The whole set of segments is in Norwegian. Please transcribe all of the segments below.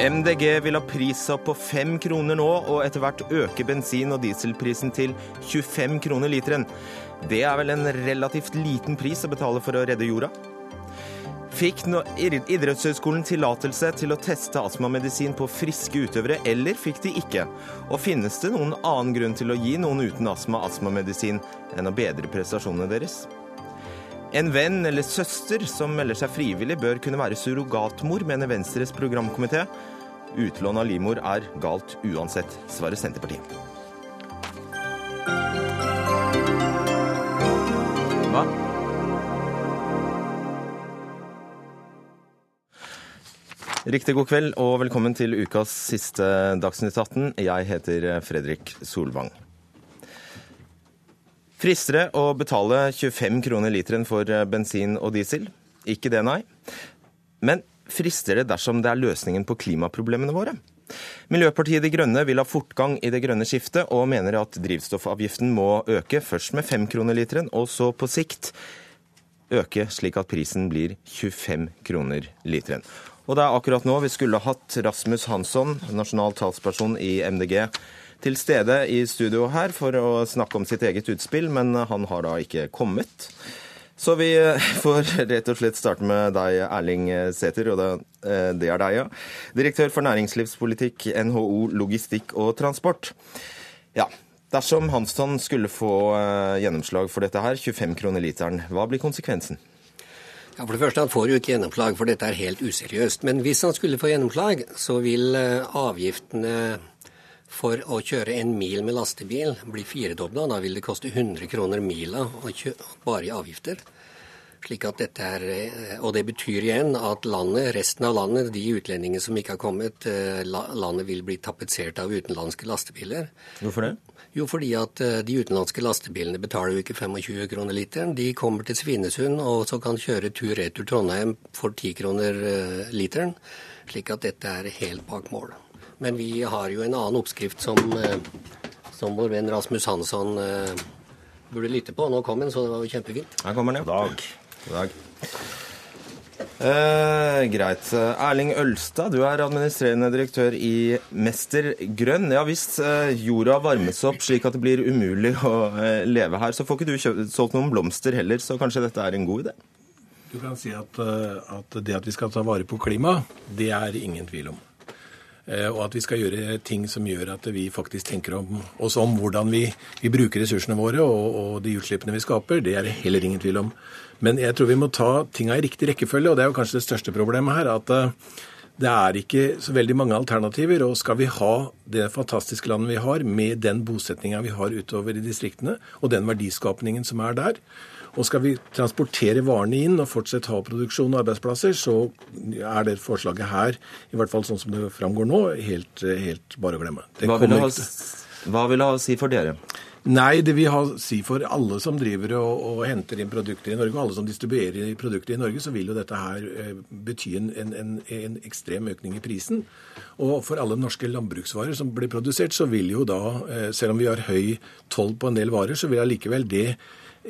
MDG vil ha prisopp på fem kroner nå, og etter hvert øke bensin- og dieselprisen til 25 kroner literen. Det er vel en relativt liten pris å betale for å redde jorda? Fikk idrettshøyskolen tillatelse til å teste astmamedisin på friske utøvere, eller fikk de ikke? Og finnes det noen annen grunn til å gi noen uten astma astmamedisin enn å bedre prestasjonene deres? En venn eller søster som melder seg frivillig, bør kunne være surrogatmor, mener Venstres programkomité. Utlån av livmor er galt uansett, svarer Senterpartiet. Hva? Riktig god kveld og velkommen til ukas siste Dagsnytt 18. Jeg heter Fredrik Solvang. Frister det å betale 25 kroner literen for bensin og diesel? Ikke det, nei. Men frister det dersom det er løsningen på klimaproblemene våre? Miljøpartiet De Grønne vil ha fortgang i det grønne skiftet, og mener at drivstoffavgiften må øke, først med 5 kroner literen, og så på sikt øke slik at prisen blir 25 kroner literen. Og det er akkurat nå vi skulle hatt Rasmus Hansson, nasjonal talsperson i MDG, til stede i studio her for å snakke om sitt eget utspill, men han har da ikke kommet. Så vi får rett og slett starte med deg, Erling Sæther, og det er deg, ja. Direktør for næringslivspolitikk, NHO logistikk og transport. Ja, dersom Hansson skulle få gjennomslag for dette her, 25 kroner literen, hva blir konsekvensen? Ja, For det første, Han får jo ikke gjennomslag, for dette er helt useriøst. Men hvis han skulle få gjennomslag, så vil avgiftene for å kjøre en mil med lastebil blir firedobla. Da vil det koste 100 kroner mila bare i avgifter. Slik at dette er, Og det betyr igjen at landet, resten av landet, de utlendingene som ikke har kommet, landet vil bli tapetsert av utenlandske lastebiler. Hvorfor det? Jo, fordi at de utenlandske lastebilene betaler jo ikke 25 kroner literen. De kommer til Svinesund og så kan kjøre tur-retur Trondheim for 10 kroner literen. Slik at dette er helt bak mål. Men vi har jo en annen oppskrift som, som vår venn Rasmus Hansson burde lytte på. Nå kom han, så det var jo kjempefint. Her kommer han, ja. Dag. God dag. Eh, greit. Erling Ølstad, du er administrerende direktør i Mester Grønn. Ja, Hvis eh, jorda varmes opp slik at det blir umulig å eh, leve her, så får ikke du kjøpt, solgt noen blomster heller, så kanskje dette er en god idé? Du kan si at, at det at vi skal ta vare på klimaet, det er ingen tvil om. Og at vi skal gjøre ting som gjør at vi faktisk tenker om, oss om hvordan vi, vi bruker ressursene våre og, og, de utslippene vi skaper, det er det heller ingen tvil om. Men jeg tror vi må ta tinga i riktig rekkefølge, og det er jo kanskje det største problemet her. At det er ikke så veldig mange alternativer. Og skal vi ha det fantastiske landet vi har, med den bosettinga vi har utover i distriktene, og den verdiskapningen som er der, og skal vi transportere varene inn og fortsette ha produksjon og arbeidsplasser, så er det forslaget her, i hvert fall sånn som det framgår nå, helt, helt bare å glemme. Hva vil, ha, hva vil, det ha å si for dere? Nei, det vil ha si for alle som driver og, og, henter inn produkter i Norge, og alle som distribuerer produkter i Norge, så vil jo dette her eh, bety en, en, en, ekstrem økning i prisen. Og for alle norske landbruksvarer som blir produsert, så vil jo da, eh, selv om vi har høy toll på en del varer, så vil allikevel det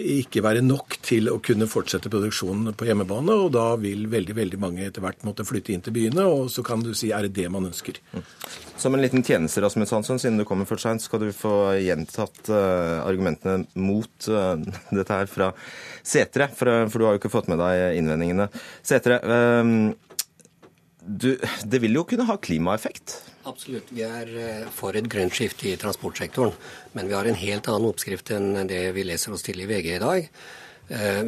ikke være nok til å kunne fortsette produksjonen på hjemmebane. Og da vil veldig veldig mange etter hvert måtte flytte inn til byene, og så kan du si er det det man ønsker. Som en liten tjeneste, Rasmus Hansson, siden du kommer for seint, skal du få gjentatt uh, argumentene mot uh, dette her fra Setre, for, for, du har jo ikke fått med deg innvendingene. Setre, uh, du, det vil jo kunne ha klimaeffekt? Absolutt. Vi er for et grønt skifte i transportsektoren. Men vi har en helt annen oppskrift enn det vi leser oss til i VG i dag.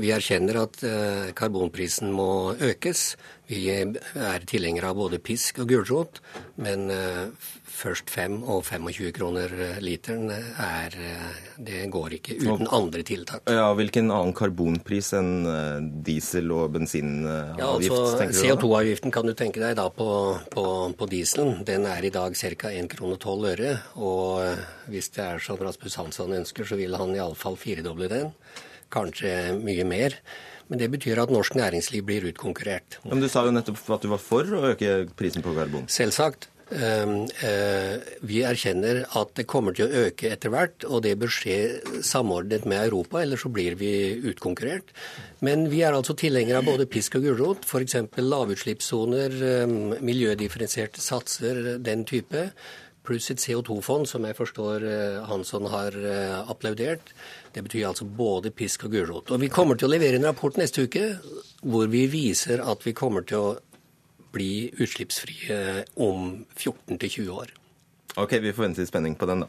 Vi erkjenner at karbonprisen må økes. Vi er tilhengere av både pisk og gulrot, men først 5 og 25 kroner literen er Det går ikke uten andre tiltak. Ja, Hvilken annen karbonpris enn diesel- og bensinavgift? Ja, altså CO2-avgiften kan du tenke deg da på, på, på dieselen. Den er i dag ca. 1 krone 12 øre. Og hvis det er som Rasmus Hansson ønsker, så vil han iallfall firedoble den. Kanskje mye mer. Men det betyr at norsk næringsliv blir utkonkurrert. Men Du sa jo nettopp at du var for å øke prisen på karbon. Selvsagt. Ehm, eh, vi erkjenner at det kommer til å øke etter hvert, og det bør skje samordnet med Europa, ellers så blir vi utkonkurrert. Men vi er altså tilhengere av både pisk og gulrot, f.eks. lavutslippssoner, ehm, miljødifferensierte satser, den type. Pluss et CO2-fond, som jeg forstår eh, Hansson har eh, applaudert. Det betyr altså både pisk og gulrot. Og vi kommer til å levere en rapport neste uke hvor vi viser at vi kommer til å bli utslippsfrie om 14-20 år. Ok, vi får vente i spenning på den, da.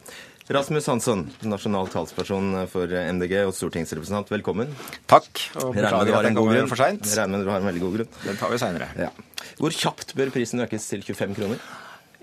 Rasmus Hansson, nasjonal talsperson for MDG og stortingsrepresentant, velkommen. Takk. og Beklager at god grunn. for seint. Regner med du har en veldig god grunn. Den tar vi seinere. Ja. Hvor kjapt bør prisen økes til 25 kroner?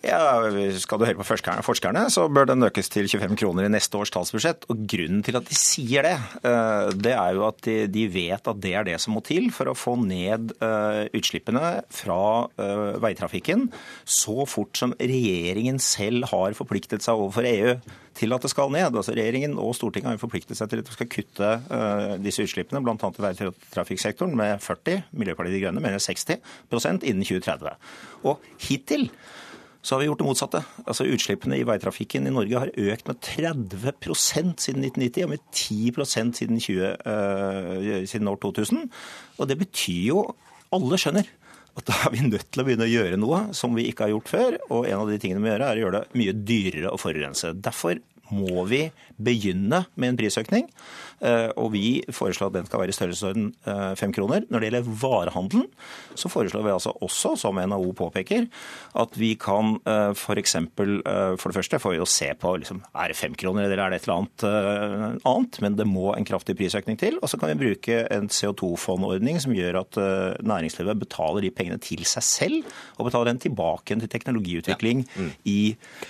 Ja, Skal du høre på forskerne, så bør den økes til 25 kroner i neste års statsbudsjett. Og Grunnen til at de sier det, eh, det er jo at de vet at det er det som må til for å få ned eh, utslippene fra eh, veitrafikken så fort som regjeringen selv har forpliktet seg overfor EU til at det skal ned. Altså Regjeringen og Stortinget har jo forpliktet seg til at vi skal kutte disse utslippene, bl.a. i veitrafikksektoren, med 40 Miljøpartiet De Grønne mener 60% innen 2030. Og hittil så har vi gjort det motsatte. Altså Utslippene i veitrafikken i Norge har økt med 30% siden 1990 og med 10 siden, 20, uh, siden år 2000. Og det betyr jo Alle skjønner at da er vi nødt til å begynne å gjøre noe som vi ikke har gjort før. Og en av de tingene vi må gjøre, er å gjøre det mye dyrere å forurense. Derfor må vi begynne med en prisøkning. Eh, og vi foreslår at den skal være i størrelsesorden eh, fem kroner. Når det gjelder varehandelen, så foreslår vi altså også, som NHO påpeker, at vi kan f.eks. Eh, for, for det første får vi jo se på liksom, er det fem kroner eller er det et eller annet annet, men det må en kraftig prisøkning til. Og så kan vi bruke en CO2-fondordning som gjør at næringslivet betaler de pengene til seg selv, og betaler den tilbake til teknologiutvikling ja. mm. i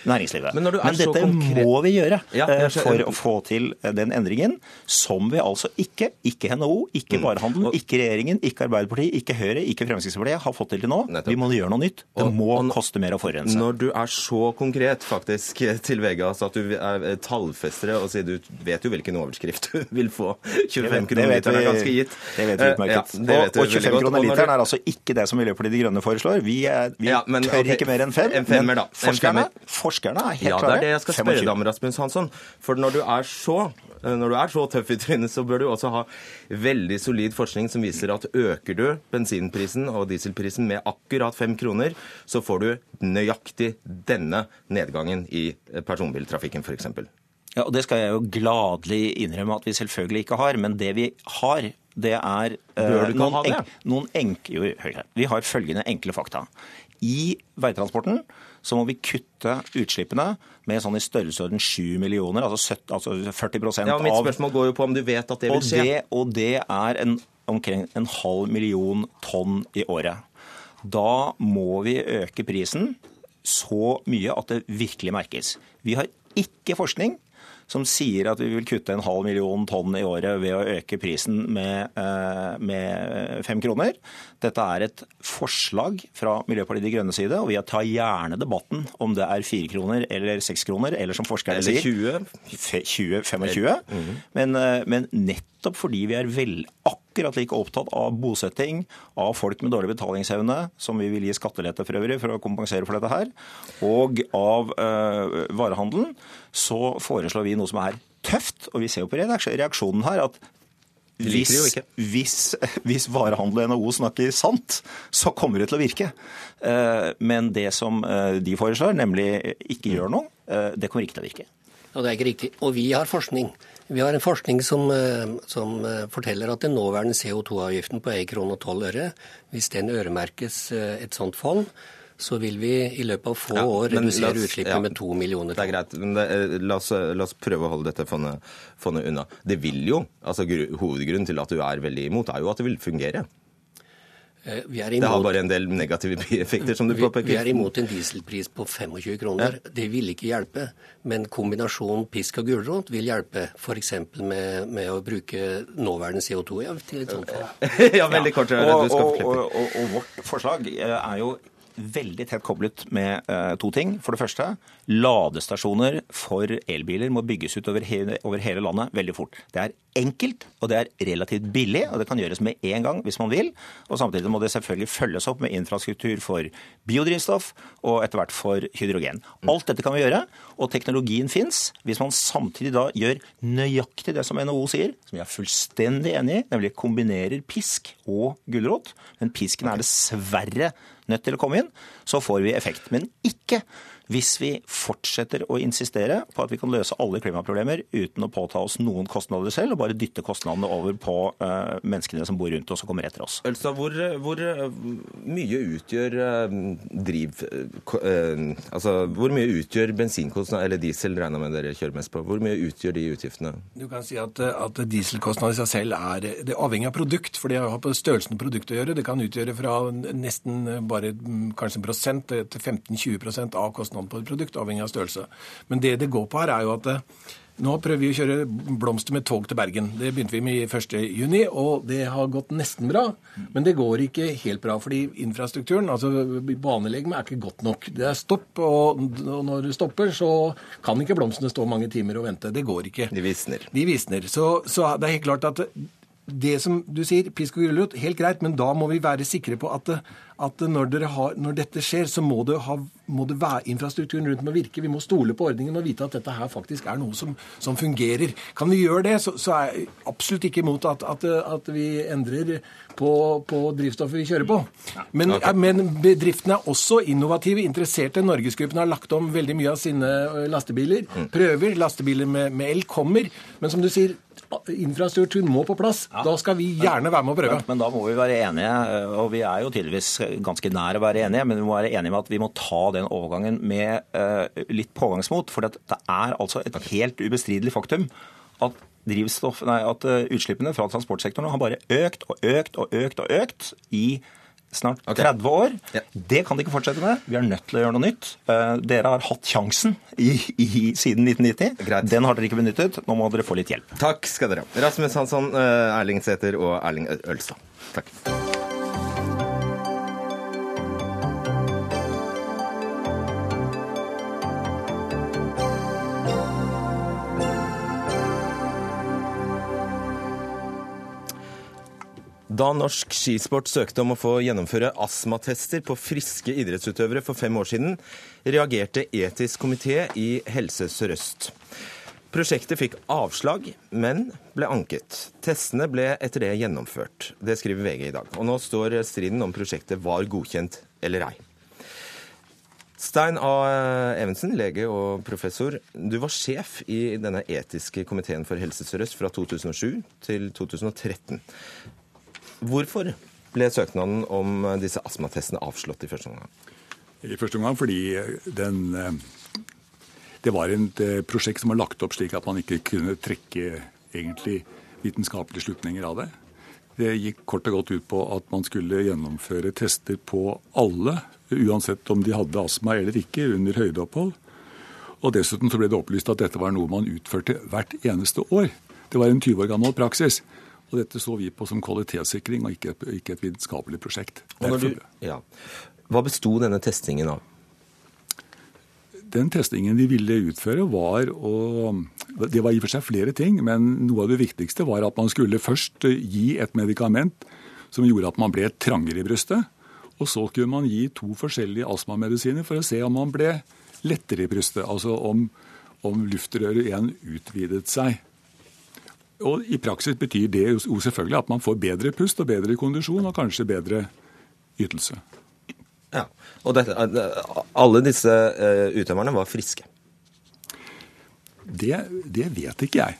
næringslivet. Men, men dette konkret... må vi gjøre ja, for å få til den endringen som vi altså ikke, ikke NHO, ikke varehandelen, mm. ikke regjeringen, ikke Arbeiderpartiet, ikke Høyre, ikke Fremskrittspartiet har fått til til nå. Vi må gjøre noe nytt. Det må koste mer å forurense. Når du er så konkret faktisk til altså at du er tallfestere og sier du vet jo hvilken overskrift du vil få. 25 kroner literen er ganske gitt. Det vet vi utmerket. Ja, og, og 25 kroner literen er altså ikke det som Miljøpartiet De Grønne foreslår. Vi, er, vi ja, men, tør okay. ikke mer enn fem. En femmer, da. Forskerne, forskerne, er helt klare. Ja, det er det jeg skal spørre deg om, Rasmus Hansson. For når du er så Eh, når du er så tøff i trynet, så bør du også ha veldig solid forskning som viser at øker du bensinprisen og dieselprisen med akkurat fem kroner, så får du nøyaktig denne nedgangen i personbiltrafikken f.eks. Ja, og Det skal jeg jo gladelig innrømme at vi selvfølgelig ikke har. Men det vi har, det er uh, noen, enk, noen enk, jo, Vi har følgende enkle fakta. I veitransporten så må vi kutte utslippene med sånn i størrelsesorden 7 millioner, altså, 70, altså 40% av Ja, Mitt spørsmål går jo på om du vet at det vil skje. Det, og det er en, omkring en halv million tonn i året. Da må vi øke prisen så mye at det virkelig merkes. Vi har ikke forskning som sier at vi vil kutte en halv million tonn i året ved å øke prisen med, eh, med fem kroner. Dette er et forslag fra Miljøpartiet De Grønne side, og vi tar gjerne debatten om det er fire kroner eller seks kroner, eller som forskerne sier 20. 20 25. Mm -hmm. men, eh, men nettopp fordi vi er vel akkurat like opptatt av bosetting, av folk med dårlig betalingsevne, som vi vil gi skattelette for øvrig for å kompensere for dette her, og av uh, varehandelen, så foreslår vi noe som er tøft. Og vi ser jo på reaksjonen her at hvis, hvis, hvis varehandel og NHO snakker sant, så kommer det til å virke. Eh, men det som eh, de foreslår, nemlig ikke gjør noe, det kommer ikke til å virke. Og det er ikke riktig. Og vi har forskning. Vi har en forskning som, eh, som eh, forteller at den nåværende CO2-avgiften på 1 krone og 12 øre, hvis den øremerkes eh, et sånt fond, så vil vi i løpet av få ja, år redusere utslippet ja, med to millioner tonn. Det er greit, men det, la, oss, la, oss, prøve å holde dette fondet, fondet unna. Det vil jo, altså Hovedgrunnen til at du er veldig imot, er jo at det vil fungere. Eh, imot, det har bare en del negative bieffekter, som du påpeker. Vi, vi er imot en dieselpris på 25 kroner. Ja. Det vil ikke hjelpe. Men kombinasjonen pisk og gulrot vil hjelpe. F.eks. Med, med å bruke nåværende CO2 ja, til et sånt fall. ja, veldig kort. Ja. Og, og, og, og, vårt forslag er jo veldig tett koblet med uh, to ting. For det første, ladestasjoner for elbiler må bygges ut over hele, over hele, landet veldig fort. Det er enkelt, og det er relativt billig, og det kan gjøres med en gang hvis man vil. Og samtidig må det selvfølgelig følges opp med infrastruktur for biodrivstoff og etter hvert for hydrogen. Alt dette kan vi gjøre, og teknologien fins. Hvis man samtidig da gjør nøyaktig det som NHO sier, som jeg er fullstendig enig i, nemlig kombinerer pisk og gulrot, men pisken er dessverre nødt til å komme inn, så får vi effekt. Men ikke hvis vi fortsetter å insistere på at vi kan løse alle klimaproblemer uten å påta oss noen kostnader selv, og bare dytte kostnadene over på uh, menneskene som bor rundt oss og kommer etter oss. Ølstad, hvor, hvor, mye utgjør uh, driv... Uh, altså, hvor mye utgjør bensinkostnader, eller diesel, regner med dere kjører mest på? Hvor mye utgjør de utgiftene? Du kan si at, at dieselkostnader i seg selv er det er avhengig av produkt, for det har på størrelsen på produktet å gjøre. Det kan utgjøre fra nesten bare mm, kanskje en prosent til 15-20% av kostnaden kostnaden på et produkt, avhengig av størrelse. Men det det går på her, er jo at eh, nå prøver vi å kjøre blomster med tog til Bergen. Det begynte vi med 1.6, og det har gått nesten bra. Men det går ikke helt bra, fordi infrastrukturen, altså banelegemet, er ikke godt nok. Det er stopp, og når det stopper, så kan ikke blomstene stå mange timer og vente. Det går ikke. De visner. De visner. Så, så det er helt klart at det som du sier, pisk og gulrot, helt greit, men da må vi være sikre på at, at når, har, når, dette skjer, så må det, ha, må det, være infrastrukturen rundt må virke. Vi må stole på ordningen og vite at dette her faktisk er noe som, som fungerer. Kan vi gjøre det, så, så er jeg absolutt ikke imot at, at, at vi endrer på, på, drivstoffet vi kjører på. Men, okay. men, bedriftene er også innovative, interesserte. Norgesgruppen har lagt om veldig mye av sine lastebiler. Mm. Prøver. Lastebiler med, med el kommer. Men som du sier, infrastrukturen må på plass. Da skal vi gjerne være med å prøve. Men, men, da må vi være enige, og vi er jo tydeligvis ganske nær å være enige, men vi må være enige med at vi må ta den overgangen med uh, litt pågangsmot. For det er altså et helt ubestridelig faktum at, nei, at uh, utslippene fra transportsektoren har bare økt og økt og økt og økt i snart 30 år. Ja. Det kan de ikke fortsette med. Vi er nødt til å gjøre noe nytt. Uh, dere har hatt sjansen i, i, siden 1990. Greit. Den har dere ikke benyttet. Nå må dere få litt hjelp. Takk skal dere ha. Rasmus Hansson, Erling Sæther og Erling Ølstad. Takk. Da norsk skisport søkte om å få gjennomføre astmatester på friske idrettsutøvere for fem år siden, reagerte etisk komité i Helse Sør-Øst. Prosjektet fikk avslag, men ble anket. Testene ble etter det gjennomført. Det skriver VG i dag. Og nå står striden om prosjektet var godkjent eller ei. Stein A. Evensen, lege og professor. Du var sjef i denne etiske komiteen for Helse Sør-Øst fra 2007 til 2013. Hvorfor ble søknaden om disse astmatestene avslått i første omgang? I første omgang fordi den, eh, det var et eh, prosjekt som var lagt opp slik at man ikke kunne trekke egentlig vitenskapelige slutninger av det. Det gikk kort og godt ut på at man skulle gjennomføre tester på alle, uansett om de hadde astma eller ikke, under høydeopphold. Og Dessuten så ble det opplyst at dette var noe man utførte hvert eneste år. Det var en 20 år gammel praksis. Og dette så vi på som kvalitetssikring og ikke, ikke et vitenskapelig prosjekt. Du, ja. Hva besto denne testingen av? Den testingen de ville utføre, var å Det var i og for seg flere ting, men noe av det viktigste var at man skulle først gi et medikament som gjorde at man ble trangere i brystet. Og så kunne man gi to forskjellige astmamedisiner for å se om man ble lettere i brystet. Altså om, om luftrøret igjen utvidet seg. Og I praksis betyr det jo selvfølgelig at man får bedre pust og bedre kondisjon og kanskje bedre ytelse. Ja, Og dette, alle disse uh, utøverne var friske? Det, det, vet ikke jeg.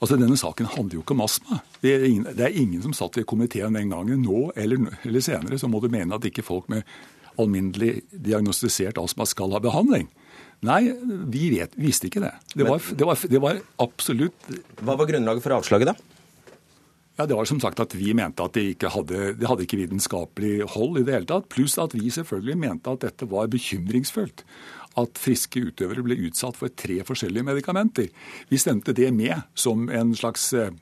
Altså, Denne saken handler jo ikke om astma. Det er ingen, det er ingen som satt i komiteen den gangen. Nå eller, eller senere så må du mene at ikke folk med alminnelig diagnostisert astma skal ha behandling. Nei, vi vet, visste ikke det. Det var, det, var, det var, absolutt Hva var grunnlaget for avslaget, da? Ja, Det var som sagt at vi mente at det ikke hadde, det hadde ikke vitenskapelig hold i det hele tatt. Pluss at vi selvfølgelig mente at dette var bekymringsfullt. At friske utøvere ble utsatt for tre forskjellige medikamenter. Vi stemte det med som en slags eh,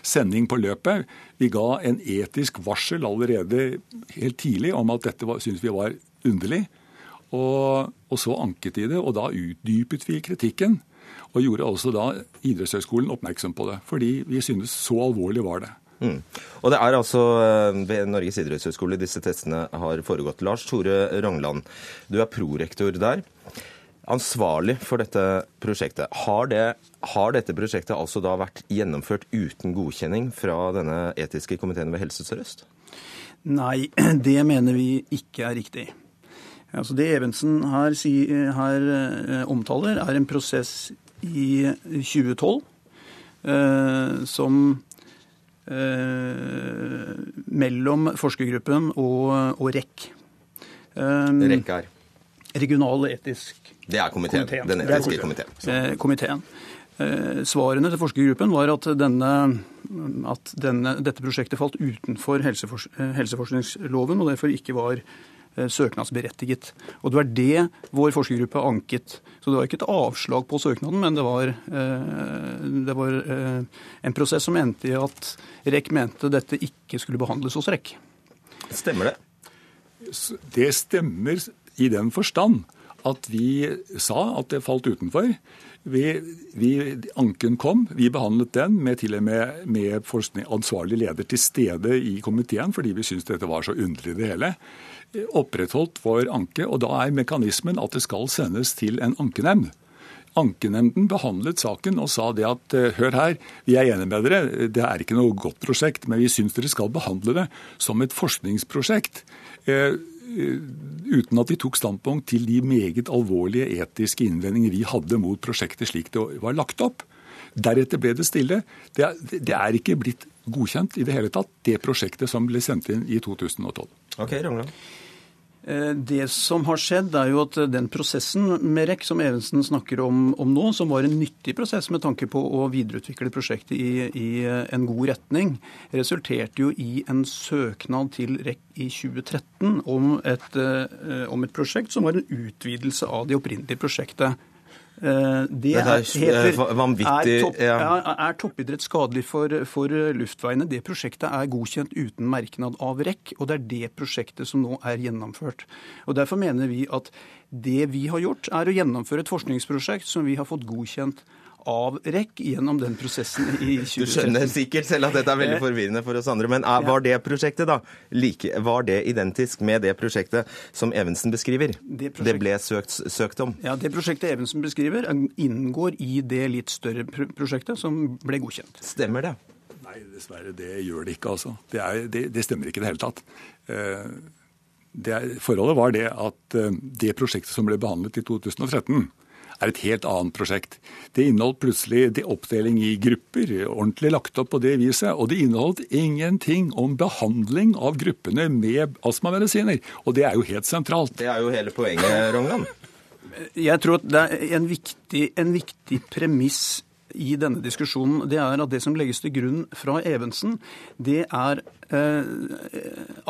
sending på løpet. Vi ga en etisk varsel allerede helt tidlig om at dette syntes vi var underlig. Og, og, så anket de det, og da utdypet vi kritikken. Og gjorde også da idrettshøyskolen oppmerksom på det, fordi vi syntes så alvorlig var det. Mm. Og det er altså eh, ved Norges idrettshøyskole disse testene har foregått. Lars Tore Rangland, du er prorektor der. Ansvarlig for dette prosjektet. Har, det, har dette prosjektet altså da vært gjennomført uten godkjenning fra denne etiske komiteen ved Helse Sør-Øst? Nei, det mener vi ikke er riktig. Altså det Evensen her, her eh, omtaler, er en prosess i 2012 eh, som eh, mellom forskergruppen og, og REC. REC er? Regional etisk Det er komiteen. komiteen. Den etiske komiteen. Eh, komiteen. Eh, svarene til forskergruppen var at, denne, at denne, dette prosjektet falt utenfor helsefors helseforskningsloven og derfor ikke var søknadsberettiget. Og det var det vår forskergruppe anket. Så det var ikke et avslag på søknaden, men det var, eh, det var eh, en prosess som endte i at REC mente dette ikke skulle behandles hos REC. Stemmer det? Det stemmer i den forstand at vi sa at det falt utenfor. Vi, vi, anken kom, vi behandlet den med til og med, med ansvarlig leder til stede i komiteen, fordi vi syntes dette var så underlig det hele opprettholdt vår anke, og da er mekanismen at det skal sendes til en ankenemnd. Ankenemnden behandlet saken og sa det at eh, hør her, vi er enige med dere, det er ikke noe godt prosjekt, men vi syns dere skal behandle det som et forskningsprosjekt. Eh, uten at de tok standpunkt til de meget alvorlige etiske innvendinger vi hadde mot prosjektet slik det var lagt opp. Deretter ble det stille. Det er, ikke blitt godkjent i det hele tatt, det prosjektet som ble sendt inn i 2012. Ok, Rongland. Eh, det som har skjedd, er jo at den prosessen med REC som Evensen snakker om, om, nå, som var en nyttig prosess med tanke på å videreutvikle prosjektet i, i en god retning, resulterte jo i en søknad til REC i 2013 om et, eh, om et prosjekt som var en utvidelse av det opprinnelige prosjektet. Eh, det er, heter, eh, vanvittig er, topp, er, er toppidrett skadelig for, for, luftveiene? Det prosjektet er godkjent uten merknad av REC, og det er det prosjektet som nå er gjennomført. Og Derfor mener vi at det vi har gjort, er å gjennomføre et forskningsprosjekt som vi har fått godkjent av REC gjennom den prosessen i 2013. Du skjønner sikkert selv at dette er veldig forvirrende for oss andre, men var det prosjektet da, like, var det identisk med det prosjektet som Evensen beskriver? Det, det ble søkt, søkt, om? Ja, Det prosjektet Evensen beskriver, inngår i det litt større prosjektet som ble godkjent. Stemmer det? Nei, dessverre. Det gjør det ikke, altså. Det, er, det, det stemmer ikke i det hele tatt. Eh, det er, forholdet var det at eh, det prosjektet som ble behandlet i 2013, er et helt annet prosjekt. Det inneholdt plutselig det oppdeling i grupper, ordentlig lagt opp på det viset. Og det inneholdt ingenting om behandling av gruppene med astmamedisiner. Og det er jo helt sentralt. Det er jo hele poenget, Rognan. Jeg tror at det er en viktig, en viktig premiss i denne diskusjonen, det er at det som legges til grunn fra Evensen, det er eh,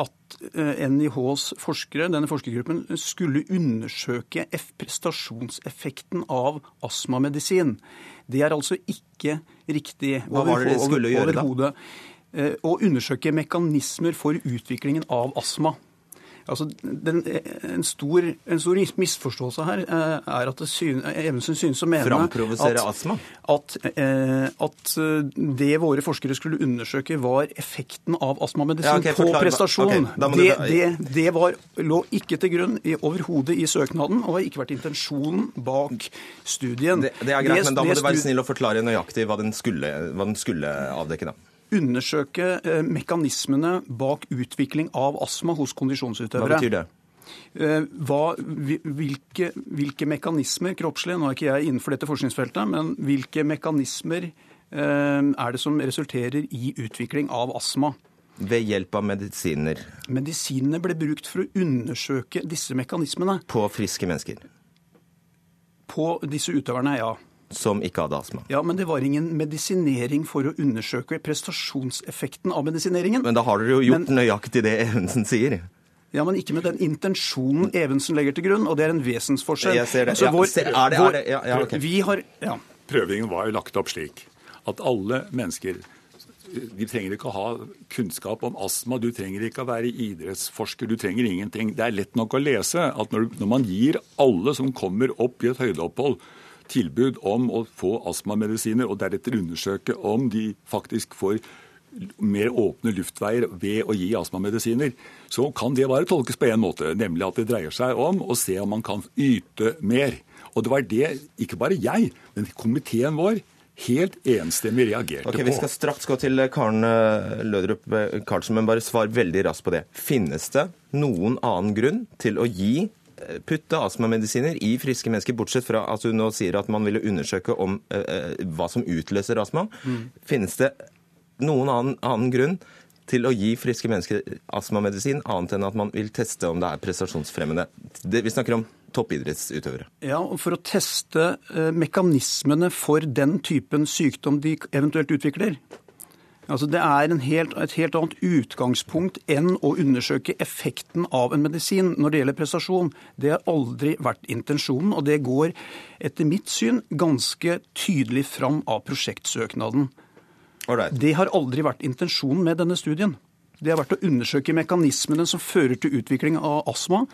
at eh, NIHs forskere, denne forskergruppen, skulle undersøke prestasjonseffekten av astmamedisin. Det er altså ikke riktig. Hva var det de skulle gjøre da? Eh, å undersøke mekanismer for utviklingen av astma. Altså, den, en, stor, en, stor, misforståelse her eh, er at Evensen synes å mene at, astma? At, eh, at, det våre forskere skulle undersøke, var effekten av astmamedisin ja, okay, på prestasjon. Okay, det, det, det var, lå ikke til grunn overhodet i søknaden, og har ikke vært intensjonen bak studien. Det, er greit, men da må du være snill og forklare nøyaktig hva den skulle, hva den skulle avdekke. da undersøke eh, mekanismene bak utvikling av astma hos kondisjonsutøvere. Hva betyr det? Eh, hva, hvilke, hvilke, mekanismer kroppslige, nå er ikke jeg innenfor dette forskningsfeltet, men hvilke mekanismer eh, er det som resulterer i utvikling av astma? Ved hjelp av medisiner? Medisinene ble brukt for å undersøke disse mekanismene. På friske mennesker? På disse utøverne, ja som ikke hadde astma. Ja, Men det var ingen medisinering for å undersøke prestasjonseffekten av medisineringen. Men da har dere jo gjort men, nøyaktig det Evensen sier. Ja, men ikke med den intensjonen Evensen legger til grunn, og det er en vesensforskjell. Jeg ser det. Altså, vår, ja, ser, er det, er det ja, ja, okay. Vi har, ja. Prøvingen var jo lagt opp slik at alle mennesker de trenger ikke å ha kunnskap om astma, du trenger ikke å være idrettsforsker, du trenger ingenting. Det er lett nok å lese at når, når man gir alle som kommer opp i et høydeopphold, tilbud om å få astmamedisiner, og deretter undersøke om de faktisk får mer åpne luftveier ved å gi astmamedisiner, så kan det bare tolkes på én måte, nemlig at det dreier seg om å se om man kan yte mer. Og det var det ikke bare jeg, men komiteen vår helt enstemmig reagerte Ok, på. Vi skal straks gå til Karen eh, Lødrup eh, Karlsen, men bare svar veldig raskt på det. Finnes det noen annen grunn til å gi eh, putte astmamedisiner i friske mennesker, bortsett fra at du nå sier at man ville undersøke om eh, eh, hva som utløser astma. Finnes det noen annen, annen grunn til å gi friske mennesker astmamedisin, annet enn at man vil teste om det er prestasjonsfremmende? Det, vi snakker om toppidrettsutøvere. Ja, og For å teste eh, mekanismene for den typen sykdom de eventuelt utvikler. Altså Det er en helt, et helt annet utgangspunkt enn å undersøke effekten av en medisin når det gjelder prestasjon. Det har aldri vært intensjonen, og det går etter mitt syn ganske tydelig fram av prosjektsøknaden. Alright. Det har aldri vært intensjonen med denne studien. Det har vært å undersøke mekanismene som fører til utvikling av astma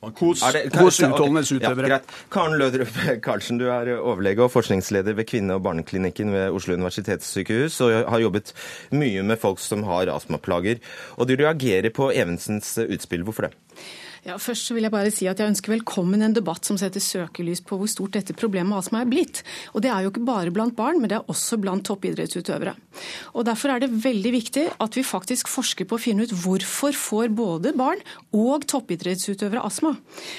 hos, Er det- hos utholdenhetsutøvere. Ja. Karen Lødrup Karlsen, du er overlege og forskningsleder ved kvinne- og barneklinikken ved Oslo universitetssykehus og har jobbet mye med folk som har astmaplager. Og du reagerer på Evensens utspill. Hvorfor det? Ja, først så vil jeg bare si at jeg ønsker velkommen en debatt som setter søkelys på hvor stort dette problemet astma er blitt. Og det er jo ikke bare blant barn, men det er også blant toppidrettsutøvere. Og Derfor er det veldig viktig at vi faktisk forsker på å finne ut hvorfor får både barn og toppidrettsutøvere astma.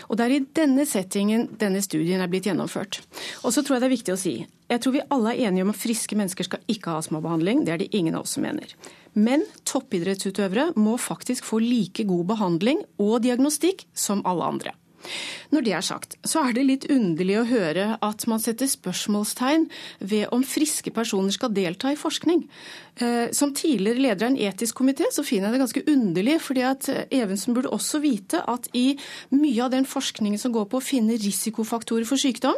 Og det er i denne settingen denne studien er blitt gjennomført. Og så tror jeg det er viktig å si jeg tror vi alle er enige om at friske mennesker skal ikke ha astmabehandling. Det er det ingen av oss som mener. Men toppidrettsutøvere må faktisk få like god behandling og diagnostikk som alle andre. Når det er sagt, så er det litt underlig å høre at man setter spørsmålstegn ved om friske personer skal delta i forskning. Eh, Som tidligere leder av en etisk komité så finner jeg det ganske underlig, fordi at Evensen burde også vite at i mye av den forskningen som går på å finne risikofaktorer for sykdom,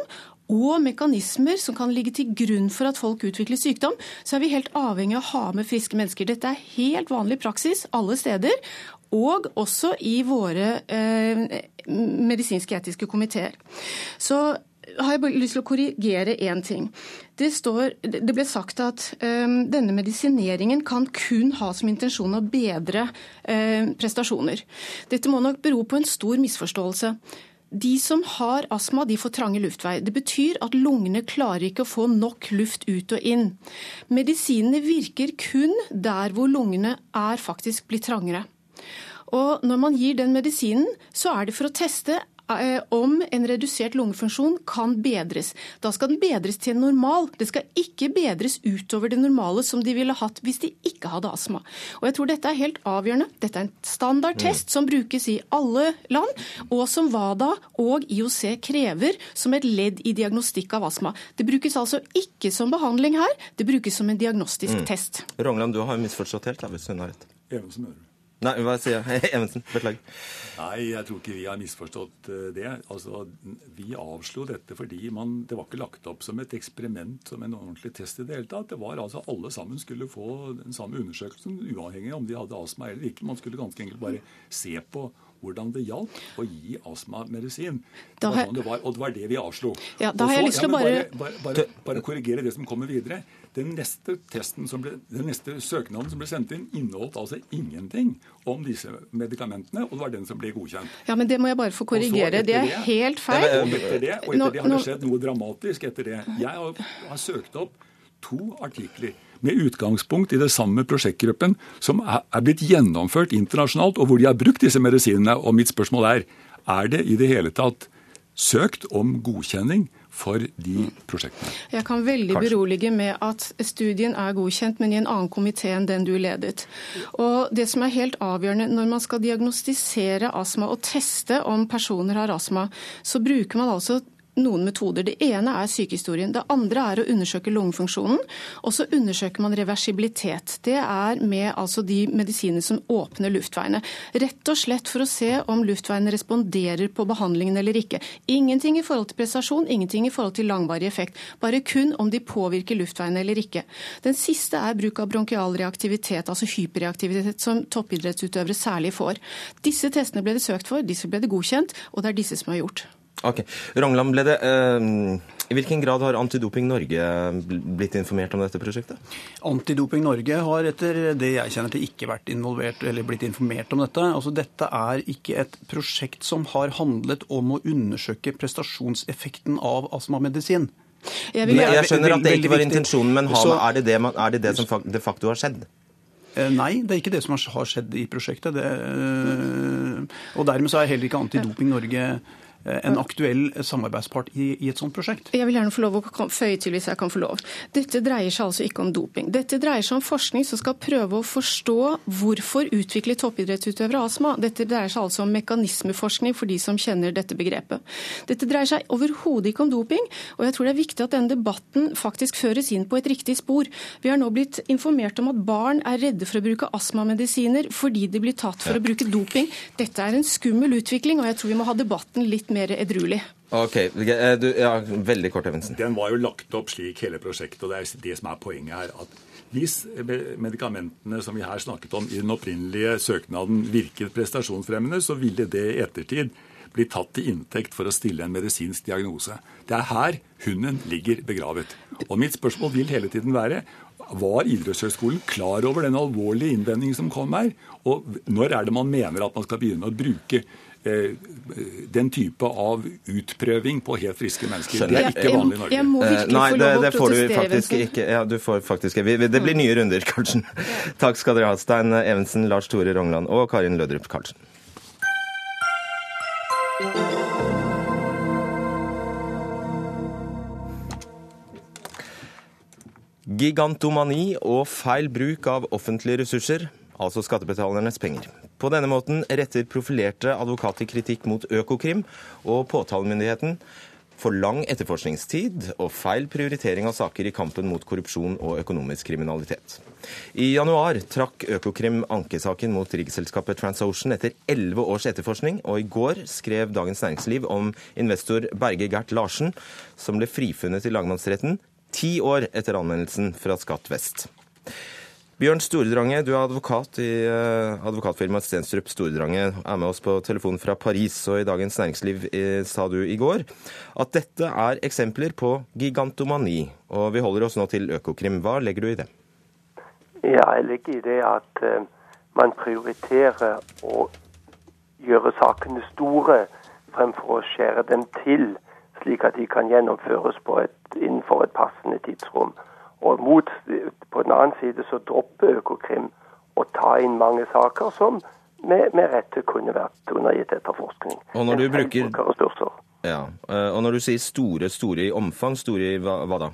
og mekanismer som kan ligge til grunn for at folk utvikler sykdom, så er vi helt avhengig av å ha med friske mennesker. Dette er helt vanlig praksis alle steder, og også i våre eh, medisinske etiske komiteer. Så har jeg lyst til å korrigere én ting. Det, står, det ble sagt at um, denne medisineringen kan kun ha som intensjon å bedre um, prestasjoner. Dette må nok bero på en stor misforståelse. De som har astma, de får trange luftvei. Det betyr at lungene klarer ikke å få nok luft ut og inn. Medisinene virker kun der hvor lungene er faktisk blitt trangere. Og når man gir den medisinen, så er det for å teste om en redusert lungefunksjon kan bedres. Da skal den bedres til normal. Det skal ikke bedres utover det normale som de ville hatt hvis de ikke hadde astma. Og jeg tror dette er helt avgjørende. Dette er en standardtest som brukes i alle land, og som WADA og IOC krever som et ledd i diagnostikk av astma. Det brukes altså ikke som behandling her, det brukes som en diagnostisk test. Rongland, du har misforstått helt, da, hvis hun har rett. Evensen, mener du? Nei, hva sier jeg? Evensen, beklager. Nei, jeg tror ikke vi har misforstått eh, det. Altså, Vi avslo dette fordi man, det var ikke lagt opp som et eksperiment, som en ordentlig test i det hele tatt. Det var altså Alle sammen skulle få den samme undersøkelsen, uavhengig om de hadde astma eller ikke. Man skulle ganske enkelt bare se på hvordan det hjalp å gi astmamedisin. Det var sånn det var, og det var det vi avslo. Ja, da har jeg lyst til å bare- bare, bare, bare korrigere det som kommer videre. Den neste testen som ble, den neste søknaden som ble sendt inn, inneholdt altså ingenting om disse medikamentene, og det var den som ble godkjent. Ja, men det må jeg bare få korrigere. Det er det- helt Og feil. etter det, og Nå- etter det har det skjedd noe dramatisk etter det. Jeg har, har søkt opp to artikler med utgangspunkt i det samme prosjektgruppen som er blitt gjennomført internasjonalt, og hvor de har brukt disse medisinene. Og mitt spørsmål er er det i det hele tatt søkt om godkjenning for de prosjektene? Jeg kan veldig Kanskje. berolige med at studien er godkjent, men i en annen komité enn den du ledet. Og Det som er helt avgjørende når man skal diagnostisere astma og teste om personer har astma, så bruker man altså noen metoder. Det ene er sykehistorien. Det andre er å undersøke lungefunksjonen. Og så undersøker man reversibilitet. Det er med altså de medisinene som åpner luftveiene. Rett og slett for å se om luftveiene responderer på behandlingen eller ikke. Ingenting i forhold til prestasjon, ingenting i forhold til langvarig effekt. Bare kun om de påvirker luftveiene eller ikke. Den siste er bruk av bronkial reaktivitet, altså hyperreaktivitet, som toppidrettsutøvere særlig får. Disse testene ble det søkt for, disse ble det godkjent, og det er disse som har gjort. Ok. Rangland, ble det, uh, I hvilken grad har Antidoping Norge blitt informert om dette prosjektet? Antidoping Norge har etter det jeg kjenner til ikke vært involvert eller blitt informert om dette. Altså Dette er ikke et prosjekt som har handlet om å undersøke prestasjonseffekten av astmamedisin. Jeg, vil, jeg skjønner at det ikke var intensjonen, men er det det, er det, det som de facto har skjedd? Eh, nei, det er ikke det som har skjedd i prosjektet. Det, eh, og dermed så er heller ikke Antidoping Norge Eh, en aktuell samarbeidspart i, i, et sånt prosjekt? Jeg vil gjerne få lov å føye til hvis jeg kan få lov. Dette dreier seg altså ikke om doping. Dette dreier seg om forskning som skal prøve å forstå hvorfor utvikler toppidrettsutøvere astma. Dette dreier seg altså om mekanismeforskning for de som kjenner dette begrepet. Dette dreier seg overhodet ikke om doping, og jeg tror det er viktig at denne debatten faktisk føres inn på et riktig spor. Vi har nå blitt informert om at barn er redde for å bruke astmamedisiner fordi de blir tatt for å bruke doping. Dette er en skummel utvikling, og jeg tror vi må ha debatten litt mer edruelig. Ok, eh, du, ja, Veldig kort, Evensen. Den var jo lagt opp slik, hele prosjektet. og Det er det som er poenget her. at Hvis medikamentene som vi her snakket om i den opprinnelige søknaden virket prestasjonsfremmende, så ville det i ettertid bli tatt til inntekt for å stille en medisinsk diagnose. Det er her hunden ligger begravet. Og mitt spørsmål vil hele tiden være var idrettshøyskolen klar over den alvorlige innvendingen som kom her? Og når er det man mener at man skal begynne å bruke den type av utprøving på helt friske mennesker. Det er ikke vanlig i Norge. Jeg må virkelig eh, Nei, få lov å faktisk ikke. Ja, du får faktisk Det blir nye runder, Karlsen. Takk skal dere ha, Stein Evensen, Lars Tore Rongland og Karin Lødrup Karlsen. Gigantomani og feil bruk av offentlige ressurser, altså skattebetalernes penger. På denne måten retter profilerte advokater kritikk mot Økokrim og påtalemyndigheten for lang etterforskningstid og feil prioritering av saker i kampen mot korrupsjon og økonomisk kriminalitet. I januar trakk Økokrim ankesaken mot riggselskapet TransOcean etter elleve års etterforskning, og i går skrev Dagens Næringsliv om investor Berge Gert Larsen, som ble frifunnet i lagmannsretten ti år etter anmeldelsen fra Skatt Vest. Bjørn Storedrange, du er advokat i uh, advokatfirmaet Stenstrup Storedrange. Er med oss på telefon fra Paris, og i Dagens Næringsliv uh, sa du i går at dette er eksempler på gigantomani. Og vi holder oss nå til Økokrim. Hva legger du i det? Ja, jeg legger i det at uh, man prioriterer å gjøre sakene store fremfor å skjære dem til, slik at de kan gjennomføres et, innenfor et passende tidsrom. Og mot, på den annen side så dropper Økokrim å ta inn mange saker som med, med rette kunne vært undergitt etterforskning. Og når du bruker... Ja, eh, og når du sier store, store i omfang, store i hva, hva da?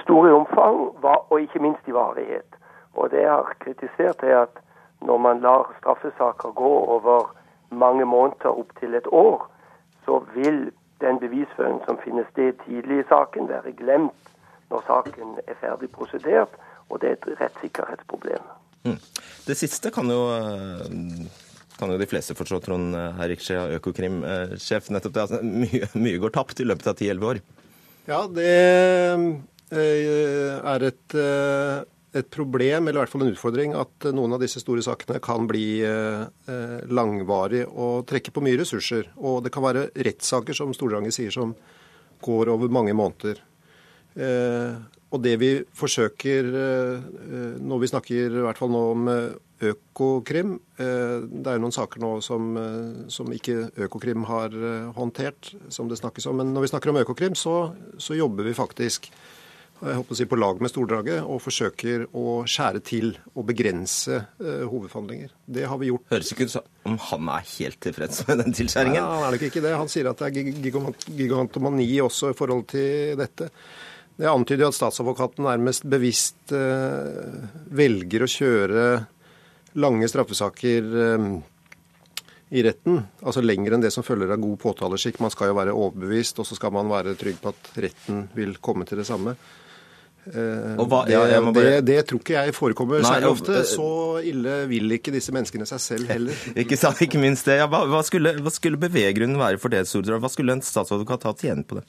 Store i omfang, og ikke minst i varighet. Og det jeg har kritisert, er at når man lar straffesaker gå over mange måneder, opptil et år, så vil den bevisføringen som finner sted tidlig i saken, være glemt når saken er ferdig prosedert, og det er et rettssikkerhetsproblem. Mm. Det siste kan jo, eh, kan jo de fleste forstå, Trond Herikskje, Økokrim-sjef. nettopp det, altså, mye, mye, går tapt i løpet av 10-11 år. Ja, det eh, er et, eh, et, problem, eller i hvert fall en utfordring, at noen av disse store sakene kan bli langvarig og trekke på mye ressurser. Og det kan være rettssaker, som Stordranger sier, som går over mange måneder. Eh, og det vi forsøker eh, når vi snakker i hvert fall nå om eh, Økokrim Det er jo noen saker nå som, som ikke Økokrim har håndtert, som det snakkes om. Men når vi snakker om Økokrim, så, så jobber vi faktisk jeg håper å si på lag med Stordraget og forsøker å skjære til og begrense uh, hovedforhandlinger. Det har vi gjort. Høres ikke ut som han er helt tilfreds med den tilskjæringen? Nei, han er nok ikke det. Han sier at det er gigantomani også i forhold til dette. Det antyder jo at statsadvokaten nærmest bevisst eh, velger å kjøre lange straffesaker eh, i retten, altså lenger enn det som følger av god påtaleskikk. Man skal jo være overbevist, og så skal man være trygg på at retten vil komme til det samme. Eh, hva, det, ja, bare... det, det, tror ikke jeg forekommer Nei, særlig ofte. Så ille vil ikke disse menneskene seg selv heller. ikke, sant, ikke minst det. Ja, hva, hva, skulle, hva skulle beveggrunnen være for det, Sordra? Hva skulle en statsadvokat ha igjen på det?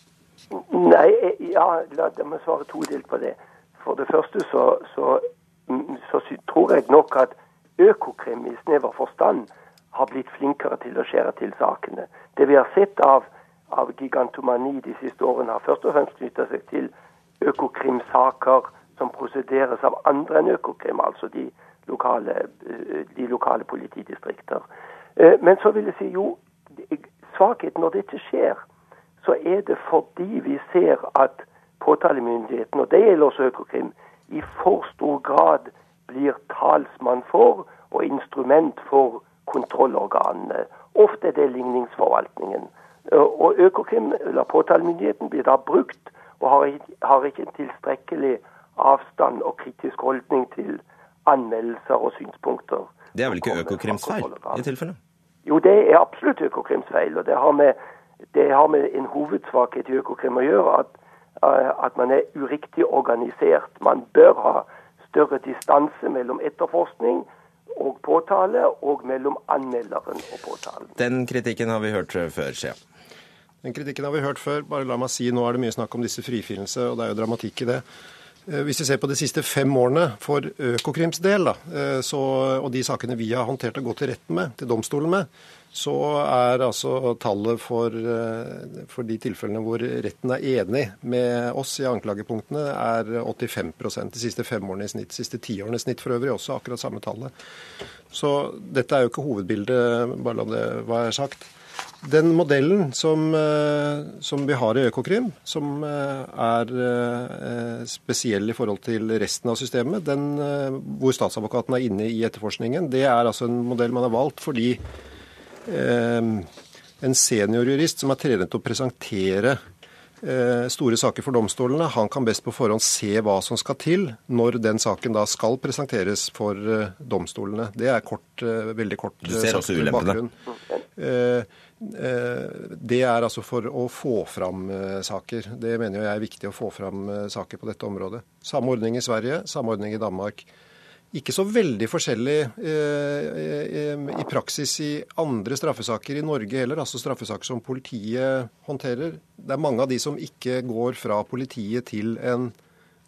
Nei, ja, la meg svare todelt på det. For det første så, så, så, tror jeg nok at Økokrim i snever forstand har blitt flinkere til å skjære til sakene. Det vi har sett av, av gigantomani de siste årene, har først og fremst knytta seg til Økokrim-saker som prosederes av andre enn Økokrim, altså de lokale, eh, de lokale politidistrikter. Eh, men så vil jeg si jo, svakheten når dette skjer, så er det fordi vi ser at påtalemyndigheten, og det gjelder også Økokrim, i for stor grad blir talsmann for og instrument for kontrollorganene. Ofte er det ligningsforvaltningen. Og Økokrim, eller påtalemyndigheten, blir da brukt og har ikke, en tilstrekkelig avstand og kritisk holdning til anmeldelser og synspunkter. Det er vel ikke Økokrims feil i tilfelle? Jo, det er absolutt Økokrims feil. og det har, med, det har med en hovedsvakhet i Økokrim å gjøre. At, eh, at man er uriktig organisert. Man bør ha større distanse mellom etterforskning og påtale, og mellom anmelderen og påtalen. Den kritikken har vi hørt før, Skje. Den kritikken har vi hørt før. Bare la meg si, Nå er det mye snakk om disse frifinnelse, og det er jo dramatikk i det. Eh, hvis vi ser på de siste fem årene for Økokrims del, da, eh, så, og de sakene vi har håndtert og gått til retten med, til domstolen med, så er altså tallet for, eh, for, de tilfellene hvor retten er enig med oss i anklagepunktene, er 85% de siste fem årene i snitt. De siste ti årene i snitt for øvrig også akkurat samme tallet. Så dette er jo ikke hovedbildet, bare la det være sagt. Den modellen som, eh, som, vi har i Økokrim, som eh, er eh, spesiell i forhold til resten av systemet, den, hvor statsadvokaten er inne i etterforskningen, det er altså en modell man har valgt fordi eh, en seniorjurist som er trent til å presentere store saker for domstolene, han kan best på forhånd se hva som skal til når den saken da skal presenteres for eh, domstolene. Det er kort, veldig kort Du ser også ulempene? Eh, det er altså for å få fram eh, saker. Det mener jeg er viktig å få fram eh, saker på dette området. Samme ordning i Sverige, samme ordning i Danmark. Ikke så veldig forskjellig i praksis i andre straffesaker i Norge heller, altså straffesaker som politiet håndterer. Det er mange av de som ikke går fra politiet til en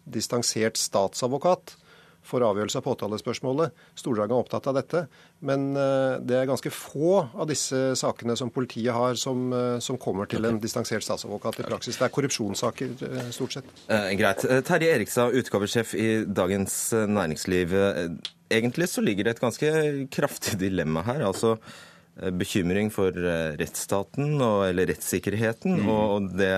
distansert statsadvokat for avgjørelse av påtalespørsmålet. Stordraget er opptatt av dette. Men eh, det er ganske få av disse sakene som politiet har, som, eh, som kommer til en distansert statsadvokat i praksis. Det er korrupsjonssaker, eh, stort sett. Eh, greit. Terje Erikstad, utgavesjef i Dagens Næringsliv. Egentlig så ligger det et ganske kraftig dilemma her. altså bekymring for eh, rettsstaten og, eller rettssikkerheten mm. og det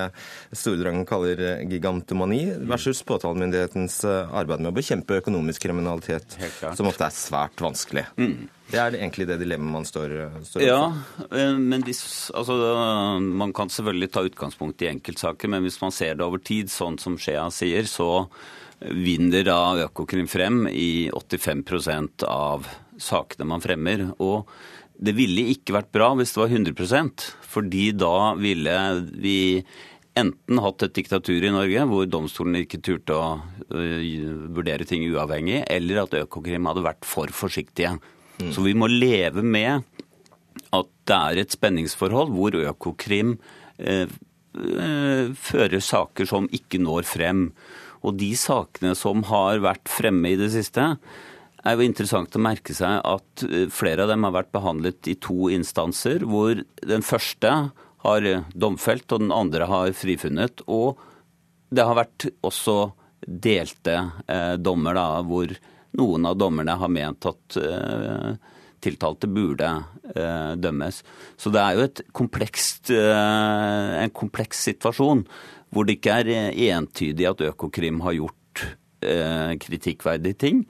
Stordrangen kaller eh, gigantomani, versus påtalemyndighetens arbeid med å bekjempe økonomisk kriminalitet, som ofte er svært vanskelig. Mm. Det er egentlig det dilemmaet man står, står Ja, men hvis, altså, man kan selvfølgelig ta utgangspunkt i enkeltsaker, men hvis man ser det over tid, sånn som Skjea sier, så vinner da Økokrim frem i 85% av sakene man fremmer. og det ville ikke vært bra hvis det var 100% fordi da ville vi enten hatt et diktatur i Norge hvor domstolen ikke turte å vurdere ting uavhengig, eller at Økokrim hadde vært for forsiktige. Mm. Så vi må leve med at det er et spenningsforhold hvor Økokrim eh, fører saker som ikke når frem. Og de sakene som har vært fremme i det siste, er jo interessant å merke seg at eh, flere av dem har vært behandlet i to instanser, hvor den første har domfelt og den andre har frifunnet. Og det har vært også delte eh, dommer, da, hvor noen av dommerne har ment at eh, tiltalte burde eh, dømmes. Så det er jo komplekst, eh, en kompleks situasjon hvor det ikke er eh, entydig at Økokrim har gjort kritikkverdige ting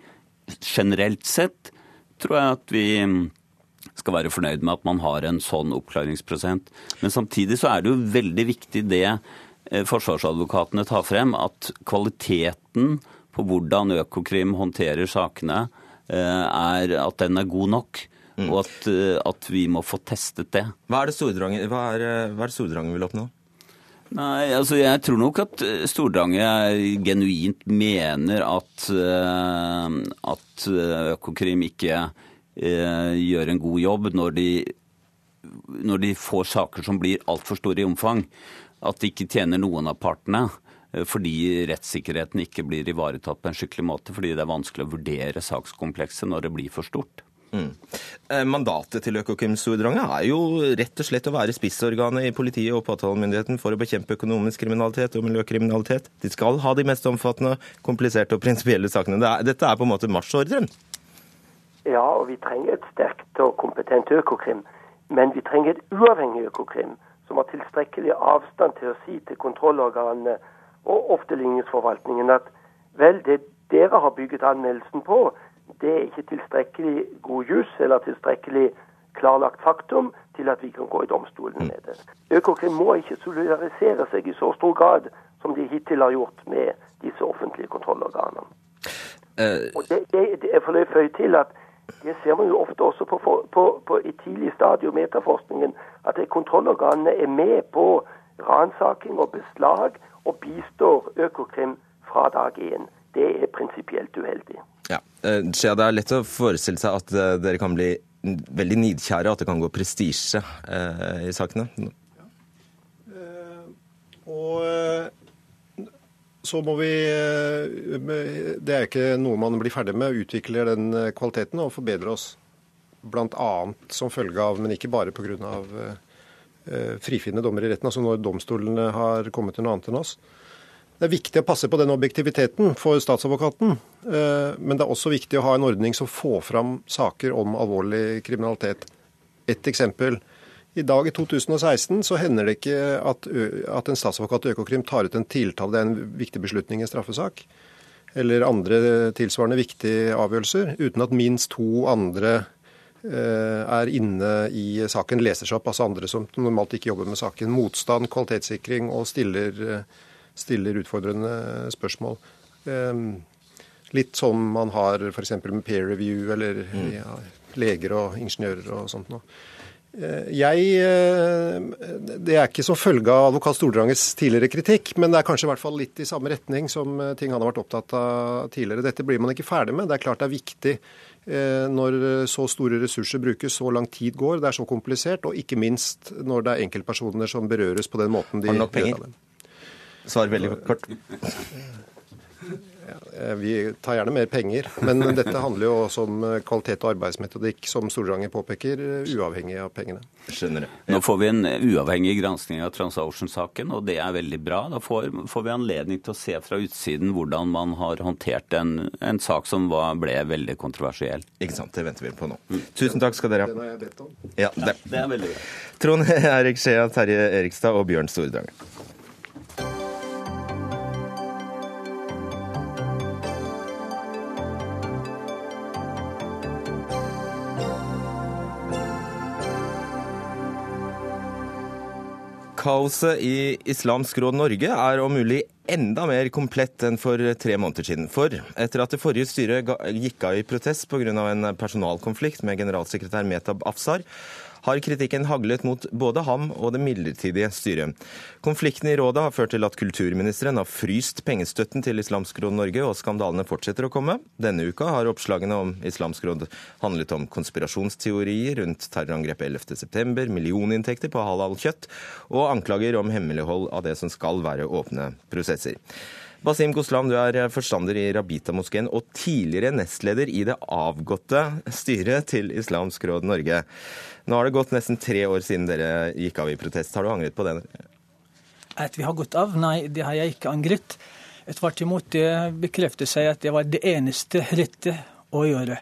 generelt sett tror jeg at vi skal være fornøyd med at man har en sånn oppklaringsprosent. Men samtidig så er det jo veldig viktig det eh, forsvarsadvokatene tar frem, at kvaliteten på hvordan Økokrim håndterer sakene, eh, er at den er god nok. mm. og at, at, vi må få testet det. Hva er det Stordrangen vil oppnå? Nei, altså jeg tror nok at Stordanger genuint mener at, at Økokrim ikke gjør en god jobb når de, når de får saker som blir altfor store i omfang. At de ikke tjener noen av partene. Eh, fordi rettssikkerheten ikke blir ivaretatt på en skikkelig måte. Fordi det er vanskelig å vurdere sakskomplekset når det blir for stort. Mm. Eh, mandatet til Økokrim Stordrange er jo rett og slett å være spissorganet i politiet og påtalemyndigheten for å bekjempe økonomisk kriminalitet og miljøkriminalitet. De skal ha de mest omfattende, kompliserte og prinsipielle sakene. Dette er på en måte marsjordren? Ja, og vi trenger et sterkt og kompetent Økokrim. Men vi trenger et uavhengig Økokrim som har tilstrekkelig avstand til å si til kontrollorganene og ofte ligningsforvaltningen at vel, det dere har bygget anmeldelsen på, det er ikke tilstrekkelig god jus eller tilstrekkelig klarlagt faktum til at vi kan gå i domstolen med det. Økokrim må ikke solidarisere seg i så stor grad som de hittil har gjort med disse offentlige kontrollorganene. Uh, og det, det, det er for føye til at det ser man jo ofte også på, på, på, i tidlig stadium i etterforskningen, at kontrollorganene er med på ransaking og beslag og bistår Økokrim fra dag én. Det er prinsipielt uheldig. Ja, eh, Det er lett å forestille seg at eh, dere kan bli veldig nidkjære, at det kan gå prestisje eh, i sakene? Ja. Og så må vi Det er ikke noe man blir ferdig med. Utvikle den kvaliteten og forbedre oss. Bl.a. som følge av, men ikke bare pga. Frifinnende dommer i retten, altså når domstolene har kommet til noe annet enn oss. Det er viktig å passe på den objektiviteten for statsadvokaten, eh, men det er også viktig å ha en ordning som får fram saker om alvorlig kriminalitet. Et eksempel. I dag i 2016 så hender det ikke at, at en statsadvokat i Økokrim tar ut en tiltale, det er en viktig beslutning i en straffesak, eller andre tilsvarende viktige avgjørelser, uten at minst to andre Eh, er inne i saken, leser seg opp, altså andre som normalt ikke jobber med saken. Motstand, kvalitetssikring og stiller, eh, stiller utfordrende spørsmål. Eh, litt som man har f.eks. med peer review eller mm. ja, leger og ingeniører og sånt noe. Jeg, Det er ikke som følge av advokat Stordranges tidligere kritikk, men det er kanskje i hvert fall litt i samme retning som ting han har vært opptatt av tidligere. Dette blir man ikke ferdig med. Det er klart det er viktig Eh, når så store ressurser brukes, så lang tid går, det er så komplisert, og ikke minst når det er enkeltpersoner som berøres på den måten de gjør av penger? Svar veldig kort. Eh, vi tar gjerne mer penger, men dette handler jo også om eh, kvalitet og arbeidsmetodikk, som Stordranger påpeker, eh, uavhengig av pengene. Skjønner jeg. Nå får vi en uavhengig gransking av TransOcean-saken, og det er veldig bra. Da får, får, vi anledning til å se fra utsiden hvordan man har håndtert en, en sak som var, ble veldig kontroversiell. Ikke sant. Det venter vi på nå. Mm. Tusen takk skal dere ha. Den har jeg bedt om. Ja, det. det er veldig bra. Trond Erik Skjea, Terje Erikstad og Bjørn Stordranger. Kaoset i Islamsk Råd Norge er om mulig enda mer komplett enn for tre måneder siden. For etter at det forrige styret gikk av i protest pga. en personalkonflikt med generalsekretær Metab Afsar, har kritikken haglet mot både ham og det midlertidige styret. Konflikten i rådet har ført til at kulturministeren har fryst pengestøtten til Islamsk Råd Norge, og skandalene fortsetter å komme. Denne uka har oppslagene om Islamsk Råd handlet om konspirasjonsteorier rundt terrorangrepet 11.9, millioninntekter på halal kjøtt og anklager om hemmelighold av det som skal være åpne prosesser. Basim Goslam, du er forstander i Rabita-moskeen og tidligere nestleder i det avgåtte styret til Islamsk Råd Norge. Nå har det gått nesten tre år siden dere gikk av i protest. Har du angret på det? At vi har gått av? Nei, det har jeg ikke angret. Tvert imot, det bekrefter seg at det var det eneste rette å gjøre.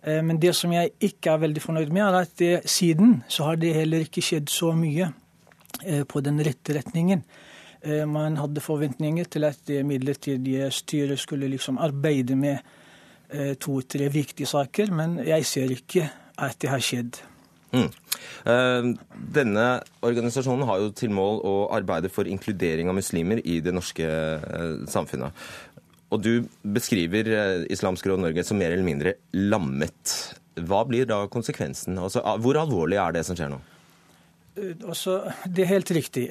Eh, men det som jeg ikke er veldig fornøyd med, er at det, siden så har det heller ikke skjedd så mye eh, på den rette retningen. Eh, man hadde forventninger til at det midlertidige styret skulle liksom arbeide med to-tre viktige saker, men jeg ser ikke at det har skjedd. Mm. Eh, denne organisasjonen har jo til mål å arbeide for inkludering av muslimer i det norske samfunnet. Og du beskriver Islamsk Råd Norge som mer eller mindre lammet. hva blir da konsekvensen? Altså, hvor alvorlig er det som skjer nå? Også, det er helt riktig.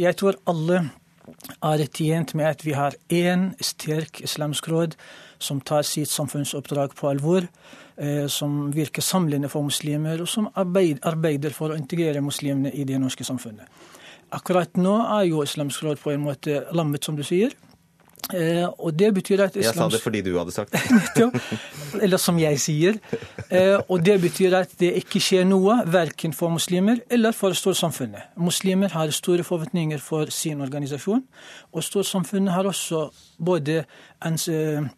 Jeg tror alle er tjent med at vi har én sterk islamsk råd som tar sitt samfunnsoppdrag på alvor, eh, som virker samlende for muslimer, og som arbeider for å integrere muslimene i det norske samfunnet. Akkurat nå er jo Islamsk råd på en måte lammet, som du sier. Eh, og det betyr at islams... Jeg sa det fordi du hadde sagt det. eller som jeg sier. Eh, og det betyr at det ikke skjer noe, verken for muslimer eller for storsamfunnet. Muslimer har store forventninger for sin organisasjon, og storsamfunnet har også både ens eh,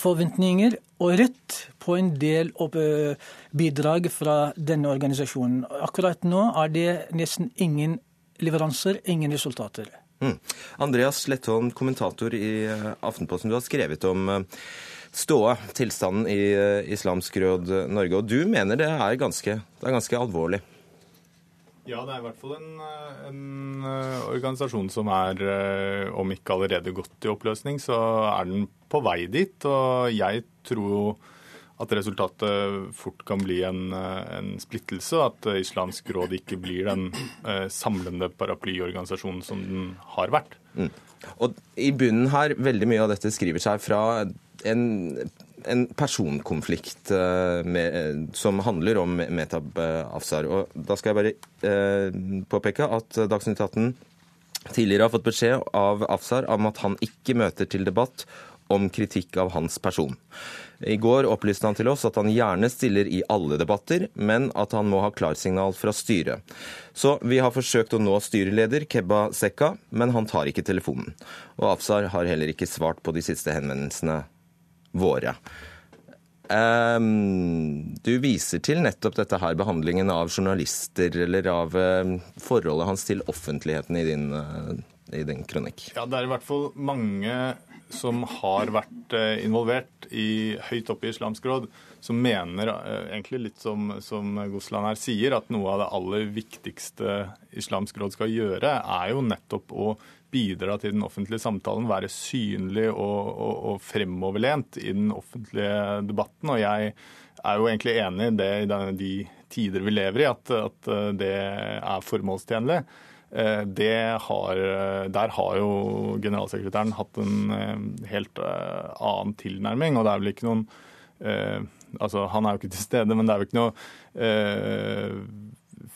forventninger og rett på en del eh, bidrag fra denne organisasjonen. Akkurat nå er det nesten ingen leveranser, ingen resultater. Mm. Andreas Slettholm, kommentator i eh, Aftenposten. Du har skrevet om eh, ståa, tilstanden i Islamsk råd Norge. Og du mener det er ganske, det er ganske alvorlig? Ja, det er i hvert fall en, en, organisasjon som er, om ikke allerede gått i oppløsning, så er den på vei dit. Og jeg tror at resultatet fort kan bli en, en splittelse, at Islamsk råd ikke blir den eh, samlende paraplyorganisasjonen som den har vært. Mm. Og I bunnen her, veldig mye av dette skriver seg fra en, en personkonflikt eh, med, som handler om Metab Afsar. Og Da skal jeg bare eh, påpeke at Dagsnytt 18 tidligere har fått beskjed av Afsar om at han ikke møter til debatt om kritikk av hans person. I går opplyste han til oss at han gjerne stiller i alle debatter, men at han må ha klarsignal fra styret. Så vi har forsøkt å nå styreleder Kebba Sekka, men han tar ikke telefonen. Og Afsar har heller ikke svart på de siste henvendelsene våre. Um, du viser til nettopp dette her, behandlingen av journalister, eller av uh, forholdet hans til offentligheten i din, uh, i din kronikk. Ja, det er i hvert fall mange som har vært eh, involvert i, høyt oppe i Islamsk råd, som mener eh, egentlig litt som, som Gosland her sier, at noe av det aller viktigste Islamsk råd skal gjøre, er jo nettopp å bidra til den offentlige samtalen, være synlig og, og, og fremoverlent i den offentlige debatten. Og jeg er jo egentlig enig i det i de tider vi lever i, at, at det er formålstjenlig. Eh, har, eh, der har jo generalsekretæren hatt en eh, helt annen tilnærming. og det er vel ikke noen altså Han er jo ikke til stede, men det er jo ikke noe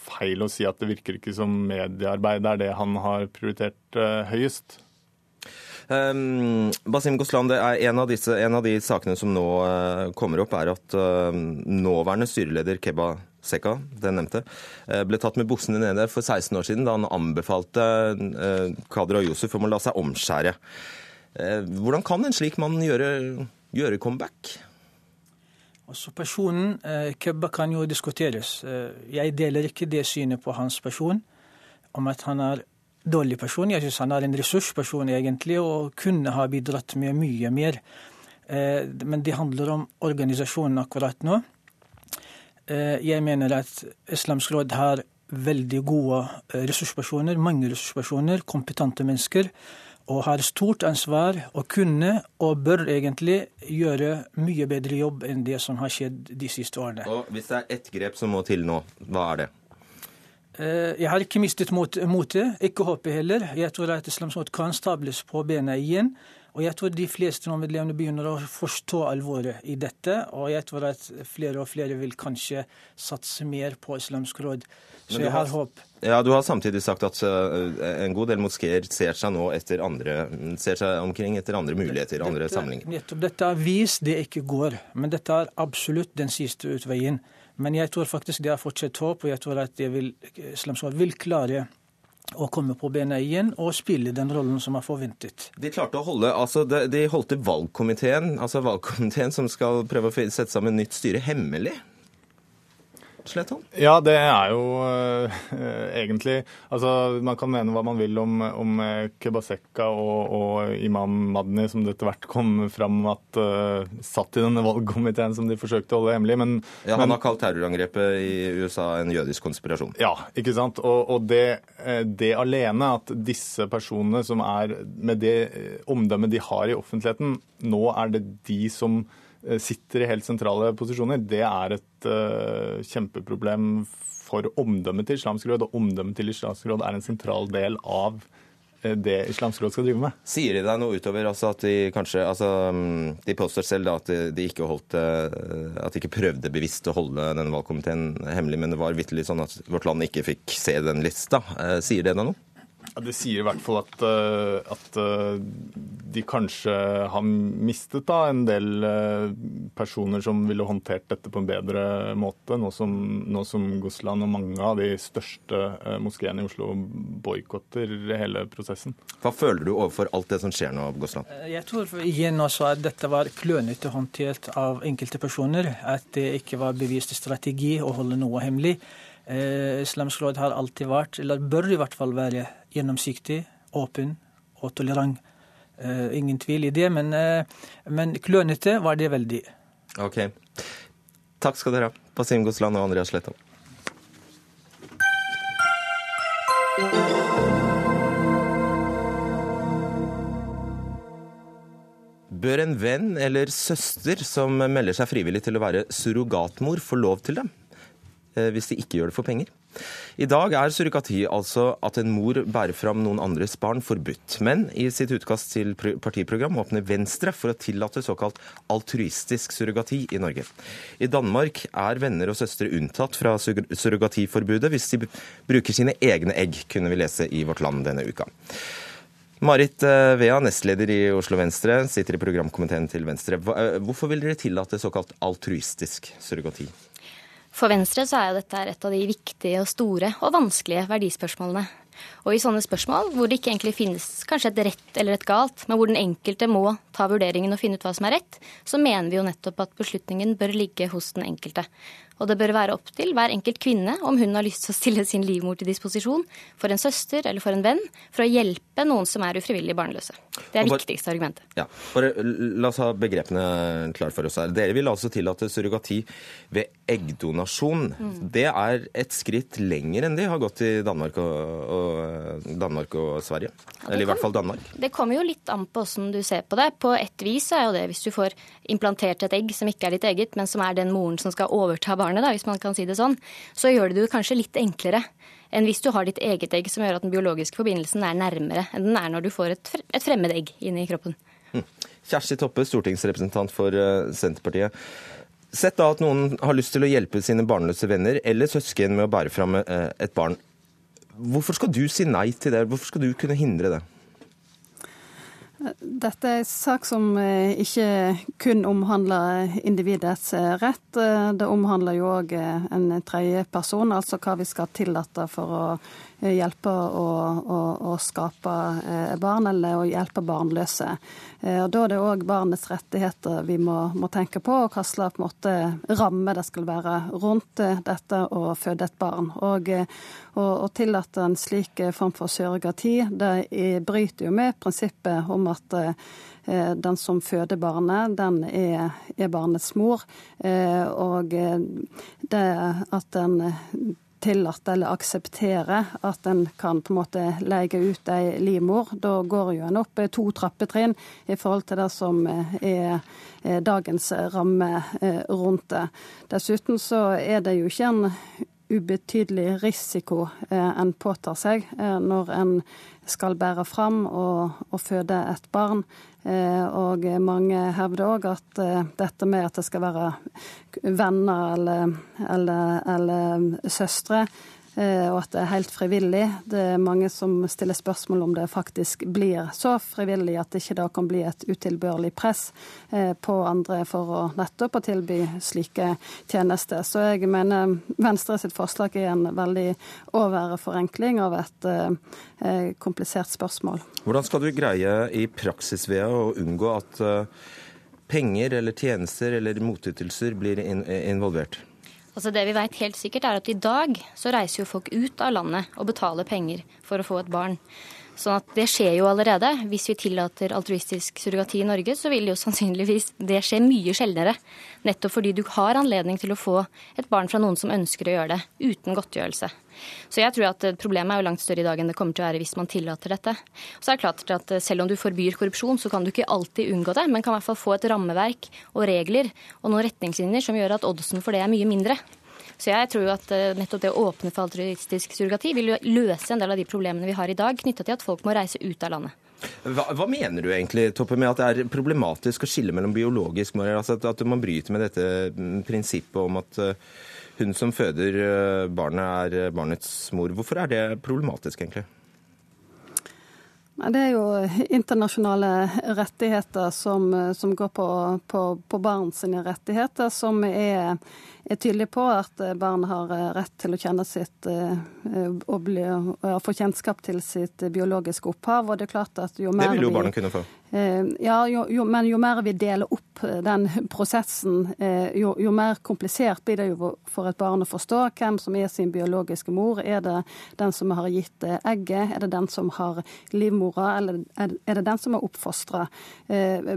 feil å si at det virker ikke som mediearbeid er det han har prioritert høyest. Um, Basim Gosland, en av, disse, en av, de sakene som nå uh, kommer opp, er at uh, nåværende styreleder Keba Sekka, den nevnte, uh, ble tatt med buksene nede for 16 år siden da han anbefalte Kadra Josef om å la seg omskjære. Eh, hvordan kan en slik mann gjøre, gjøre comeback? Også Personen Kebba kan jo diskuteres. Jeg deler ikke det synet på hans person om at han er dårlig person. Jeg syns han er en ressursperson egentlig, og kunne ha bidratt med mye mer. Men det handler om organisasjonen akkurat nå. Eh, jeg mener at Islamsk råd har veldig gode eh, ressurspersoner, mange ressurspersoner, kompetente mennesker, og har stort ansvar og kunne og bør egentlig gjøre mye bedre jobb enn det som har skjedd de siste årene. Og Hvis det er ett grep som må til nå, hva er det? Eh, jeg har ikke mistet motet, ikke håpet heller. Jeg tror at Islamsk råd kan stables på bena igjen. Og jeg tror de fleste medlemmene begynner å forstå alvoret i dette. Og jeg tror at flere og flere vil kanskje satse mer på Islamsk råd. Så jeg har håp. Ja, Du har samtidig sagt at eh, en god del moskeer ser seg nå etter andre, ser seg omkring etter andre muligheter, dette, andre samlinger. Nettopp. Dette har vist det ikke går, men dette er absolutt den siste utveien. Men jeg tror faktisk det er fortsatt håp, og jeg tror at det vil, vil klare å komme på bena igjen og spille den rollen som er forventet. De klarte å holde, altså de, de holdte valgkomiteen, altså valgkomiteen som skal prøve å sette sammen nytt styre, hemmelig. Sletholm? Ja, det er jo uh, egentlig Altså, man kan mene hva man vil om, om Kebaseka Kebasekka og, og, Imam Madni, som det etter hvert kom fram at uh, satt i denne valgkomiteen som de forsøkte å holde hemmelig, men Ja, Han har kalt terrorangrepet i USA en jødisk konspirasjon. Ja, ikke sant. Og, og det, det, alene, at disse personene som er med det omdømmet de har i offentligheten, nå er det de som sitter i helt sentrale posisjoner, det er et uh, kjempeproblem for omdømmet til Islamsk Råd. Og omdømmet til Islamsk Råd er en sentral del av det Islamsk Råd skal drive med. Sier de deg noe utover altså at de kanskje altså, De påstår selv da at de ikke holdt at de ikke prøvde bevisst å holde denne valgkomiteen hemmelig, men det var vitterlig sånn at Vårt Land ikke fikk se den lista. Sier det deg noe? Ja, det sier i hvert fall at, eh, at, eh, de kanskje har mistet da, en del eh, personer som ville håndtert dette på en bedre måte, nå som, nå som Gosland og mange av de største moskeene i Oslo boikotter hele prosessen. Hva føler du overfor alt det som skjer nå, Gosland? Jeg tror igjen også at dette var klønete håndtert av enkelte personer. At det ikke var bevist strategi å holde noe hemmelig. Eh, Islamsk råd har alltid vært, eller bør i hvert fall være, gjennomsiktig, åpen og tolerant. Uh, ingen tvil i det, men, uh, men klønete var det veldig. Ok. Takk skal dere ha, Basim Gosland og Andreas Sletton. Bør en venn eller søster som melder seg frivillig til å være surrogatmor, få lov til det? Eh, hvis de ikke gjør det for penger. I dag er surrogati altså at en mor bærer fram noen andres barn forbudt. Men i sitt utkast til partiprogram åpner Venstre for å tillate såkalt altruistisk surrogati i Norge. I Danmark er venner og søstre unntatt fra surrogatiforbudet hvis de bruker sine egne egg, kunne vi lese i Vårt Land denne uka. Marit eh, Vea, nestleder i Oslo Venstre, sitter i programkomiteen til Venstre. Eh, hvorfor vil dere tillate såkalt altruistisk surrogati? For Venstre så er jo dette et av de viktige og store og vanskelige verdispørsmålene. Og i sånne spørsmål hvor det ikke egentlig finnes kanskje et rett eller et galt, men hvor den enkelte må ta vurderingen og finne ut hva som er rett, så mener vi jo nettopp at beslutningen bør ligge hos den enkelte. Og det bør være opp til hver enkelt kvinne om hun har lyst til å stille sin livmor til disposisjon for en søster eller for en venn, for å hjelpe noen som er ufrivillig barnløse. Det er bare, viktigste argumentet. Ja, bare La oss ha begrepene klare for oss her. Dere vil altså tillate surrogati ved eggdonasjon. Mm. Det er et skritt lenger enn de har gått i Danmark og, og, Danmark og Sverige. Ja, eller i hvert fall Danmark. Det kommer jo litt an på hvordan du ser på det. På et vis er jo det hvis du får implantert et egg som ikke er ditt eget, men som er den moren som skal overta barnet barnet, da, hvis man kan si det sånn, så gjør det det kanskje litt enklere enn hvis du har ditt eget egg som gjør at den biologiske forbindelsen er nærmere enn den er når du får et, et fremmed egg inn i kroppen. Hm. Kjersti Toppe, stortingsrepresentant for eh, Senterpartiet. Sett da at noen har lyst til å hjelpe sine barnløse venner eller søsken med å bære fram eh, et barn. Hvorfor skal du si nei til det? Hvorfor skal du kunne hindre det? Dette er en sak som eh, ikke kun omhandler individets eh, rett. Eh, det omhandler jo òg en tredje person, altså hva vi skal tillate for å hjelpe å, å, å skape barn, eller å hjelpe barnløse. Og Da er det òg barnets rettigheter vi må, må tenke på, og hva slags ramme det skal være rundt dette å føde et barn. Og å tillate en slik form for surrogati, det bryter jo med prinsippet om at eh, den som føder barnet, den er, er barnets mor. Eh, og det at en tillate eller akseptere at en kan på en måte leie ut ei livmor. Da går jo en opp to trappetrinn i forhold til det som er dagens ramme eh, rundt det. Dessuten så er det jo ikke en ubetydelig risiko eh, en påtar seg eh, når en skal bære fram og, og føde et barn. Og mange hevder òg at dette med at det skal være venner eller, eller, eller søstre, Eh, og at det er helt frivillig. Det er mange som stiller spørsmål om det faktisk blir så frivillig at det ikke da kan bli et utilbørlig press eh, på andre for å nettopp å tilby slike tjenester. Så jeg mener Venstre sitt forslag er en veldig overforenkling av et eh, komplisert spørsmål. Hvordan skal du greie i praksis ved å unngå at penger eller tjenester eller motytelser blir involvert? Altså Det vi vet helt sikkert, er at i dag så reiser jo folk ut av landet og betaler penger for å få et barn. Sånn at Det skjer jo allerede. Hvis vi tillater altruistisk surrogati i Norge, så vil jo sannsynligvis det skje mye sjeldnere. Nettopp fordi du har anledning til å få et barn fra noen som ønsker å gjøre det, uten godtgjørelse. Så jeg tror at Problemet er jo langt større i dag enn det kommer til å være hvis man tillater dette. Så er det klart at Selv om du forbyr korrupsjon, så kan du ikke alltid unngå det, men kan i hvert fall få et rammeverk og regler og noen retningslinjer som gjør at oddsen for det er mye mindre. Så jeg tror jo at eh, nettopp det å åpne for altruistisk surrogati vil jo løse en del av de problemene vi har i dag, knytta til at folk må reise ut av landet. Hva, hva, mener du egentlig, Toppe, med at det er problematisk å skille mellom biologisk moral, altså at, at man bryter med dette mm, prinsippet om at uh, hun som føder uh, barnet, er barnets mor. Hvorfor er det problematisk, egentlig? Det er jo internasjonale rettigheter som, som går på, på, på barn sine rettigheter, som er er tydelig på at eh, barn har eh, rett til å kjenne sitt og, bli, og få kjennskap til sitt biologiske opphav. og Det er klart at jo mer Det vil jo barna kunne få. Ja, jo, jo, men jo mer vi deler opp den prosessen, jo, jo, mer komplisert blir det jo for et barn å forstå hvem som er sin biologiske mor. Er det den som har gitt egget? Er det den som har livmora? Eller er det den som har oppfostra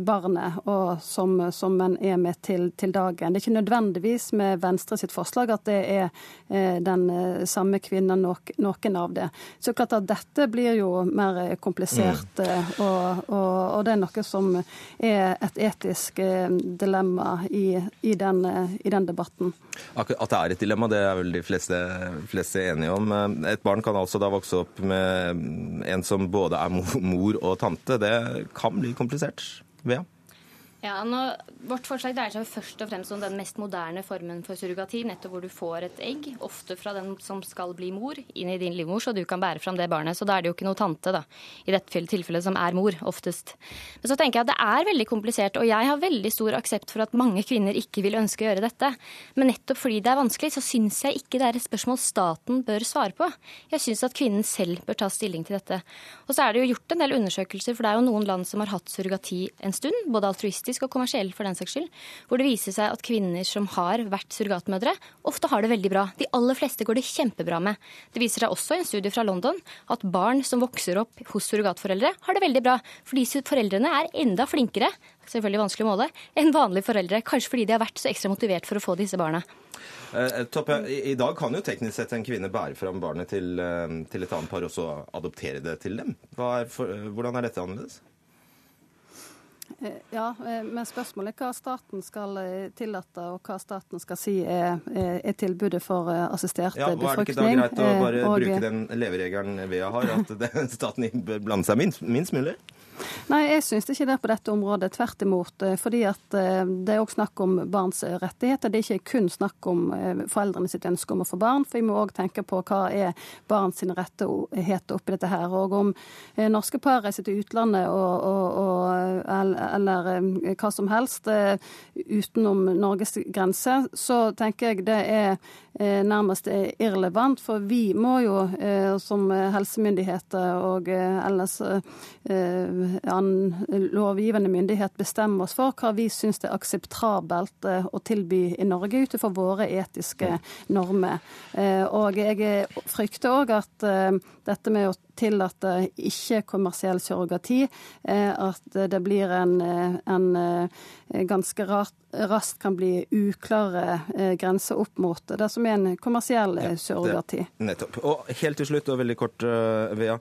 barnet, og som, som en er med til, til dagen? Det er ikke nødvendigvis med Venstre sitt forslag at det er eh, den eh, samme kvinnen noen av det. Så klart at dette blir jo mer komplisert, mm. Eh, og, og, og, det er noe som er et etisk dilemma i, i, den, i den, debatten. At det er et dilemma, det er vel de fleste, fleste enige om. Et barn kan altså da vokse opp med en som både er mor og tante. Det kan bli komplisert. Vea? Ja, nå, Vårt forslag dreier seg først og fremst om den mest moderne formen for surrogati, nettopp hvor du får et egg, ofte fra den som skal bli mor, inn i din livmor, så du kan bære fram det barnet. Så da er det jo ikke noe tante, da, i dette tilfellet, som er mor, oftest. Men så tenker jeg at det er veldig komplisert, og jeg har veldig stor aksept for at mange kvinner ikke vil ønske å gjøre dette. Men nettopp fordi det er vanskelig, så syns jeg ikke det er et spørsmål staten bør svare på. Jeg syns at kvinnen selv bør ta stilling til dette. Og så er det jo gjort en del undersøkelser, for det er jo noen land som har hatt surrogati en stund, både altruistisk politisk og kommersiell for den saks skyld, hvor det viser seg at kvinner som har vært surrogatmødre, ofte har det veldig bra. De aller fleste går det kjempebra med. Det viser seg også i en studie fra London at barn som vokser opp hos surrogatforeldre, har det veldig bra. Fordi foreldrene er enda flinkere selvfølgelig vanskelig å måle, enn vanlige foreldre. Kanskje fordi de har vært så ekstra motivert for å få disse barna. Eh, Toppe, i, i, dag kan jo teknisk sett en kvinne bære fram barnet til, eh, til et annet par og så adoptere det til dem. Er for, eh, hvordan er dette annerledes? Eh, ja, eh, men spørsmålet er hva staten skal eh, tillate, og hva staten skal si er, er tilbudet for assistert ja, befruktning. Er det ikke da greit å bare og, bruke den leveregelen Vea har, at staten bør blande seg minst, minst mulig? Nei, jeg syns ikke det er på dette området. Tvert imot. Eh, fordi at eh, det er òg snakk om barns rettigheter. Det er ikke kun snakk om eh, foreldrene sitt ønske om å få barn. For vi må òg tenke på hva er barns rettigheter oppi dette her. Og om norske par reiser til utlandet og, og, og, eller hva som helst utenom Norges grense, så tenker jeg det er nærmest irrelevant. For vi må jo som helsemyndigheter og ellers en lovgivende myndighet bestemme oss for hva vi syns er akseptabelt eh, å tilby i Norge ut ifra våre etiske normer. Eh, og jeg frykter òg at eh, dette med å tillate ikke-kommersiell surrogati, at det blir en, en ganske rart raskt kan bli uklare grenser opp mot det som er en kommersiell surrogati. Ja, nettopp. Og helt til slutt, og veldig kort, Vea.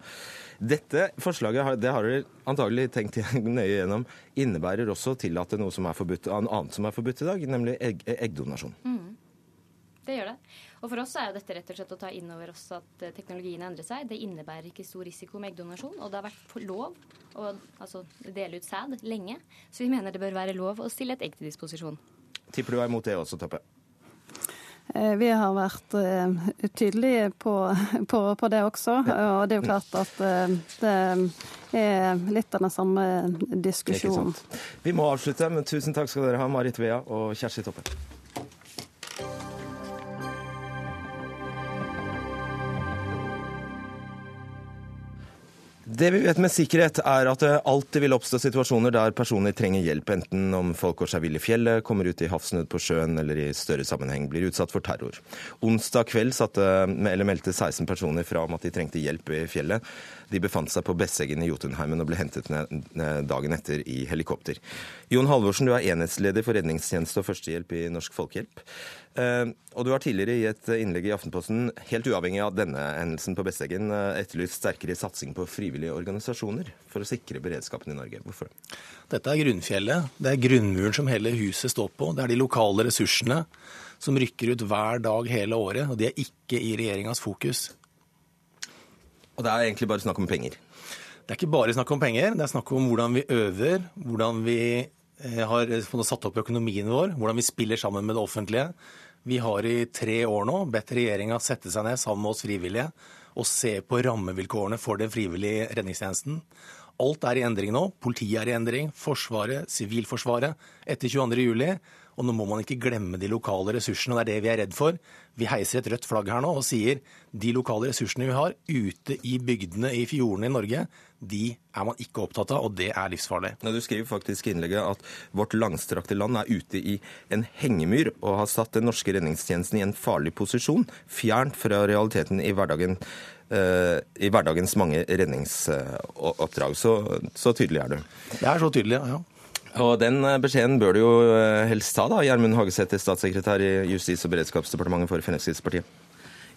Dette forslaget det har dere antagelig tenkt nøye gjennom, innebærer også å tillate noe som er forbudt, annet som er forbudt i dag, nemlig egg, eggdonasjon. Mm. Det gjør det. Og For oss er jo dette rett og slett å ta inn over oss at eh, teknologien endrer seg. Det innebærer ikke stor risiko med eggdonasjon. Og det har vært lov å altså, dele ut sæd lenge. Så vi mener det bør være lov å stille et egg til disposisjon. Tipper du er imot det også, Toppe? Eh, vi har vært uh, tydelige på, på, på, det også. Og det er jo klart at det er litt av den samme diskusjonen. Vi må avslutte, men tusen takk skal dere ha, Marit Vea og Kjersti Toppe. Det vi vet med sikkerhet, er at det alltid vil oppstå situasjoner der personer trenger hjelp, enten om folk går seg vill i fjellet, kommer ut i havsnød på sjøen eller i større sammenheng blir utsatt for terror. Onsdag kveld satte, eller meldte 16 personer fra om at de trengte hjelp i fjellet. De befant seg på Besseggen i Jotunheimen og ble hentet dagen etter i helikopter. Jon Halvorsen, du er enhetsleder for redningstjeneste og førstehjelp i Norsk Folkehjelp. Eh, og du har tidligere i et innlegg i Aftenposten, helt uavhengig av denne hendelsen på Besseggen, eh, etterlyst sterkere satsing på frivillige organisasjoner for å sikre beredskapen i Norge. Hvorfor? Dette er grunnfjellet. Det er grunnmuren som hele huset står på. Det er de lokale ressursene som rykker ut hver dag hele året, og de er ikke i regjeringas fokus. Og det er egentlig bare snakk om penger? Det er ikke bare snakk om penger. Det er snakk om hvordan vi øver, hvordan vi har satt opp økonomien vår, hvordan vi spiller sammen med det offentlige. Vi har i tre år nå bedt regjeringa sette seg ned sammen med oss frivillige og se på rammevilkårene for den frivillige redningstjenesten. Alt er i endring nå. Politiet er i endring, Forsvaret, Sivilforsvaret etter 22.07. Og nå må man ikke glemme de lokale ressursene, og det er det vi er redd for. Vi heiser et rødt flagg her nå og sier de lokale ressursene vi har ute i bygdene i fjordene i Norge, de er man ikke opptatt av, og det er livsfarlig. Ja, du skriver faktisk i innlegget at vårt langstrakte land er ute i en hengemyr og har satt den norske redningstjenesten i en farlig posisjon, fjernt fra realiteten i hverdagen eh, i hverdagens mange redningsoppdrag. Så, så tydelig er du. Det er så tydelig, ja. Og den eh, beskjeden bør du jo eh, helst ta, da, Gjermund Hagesæter, statssekretær i Justis- og beredskapsdepartementet for Fremskrittspartiet.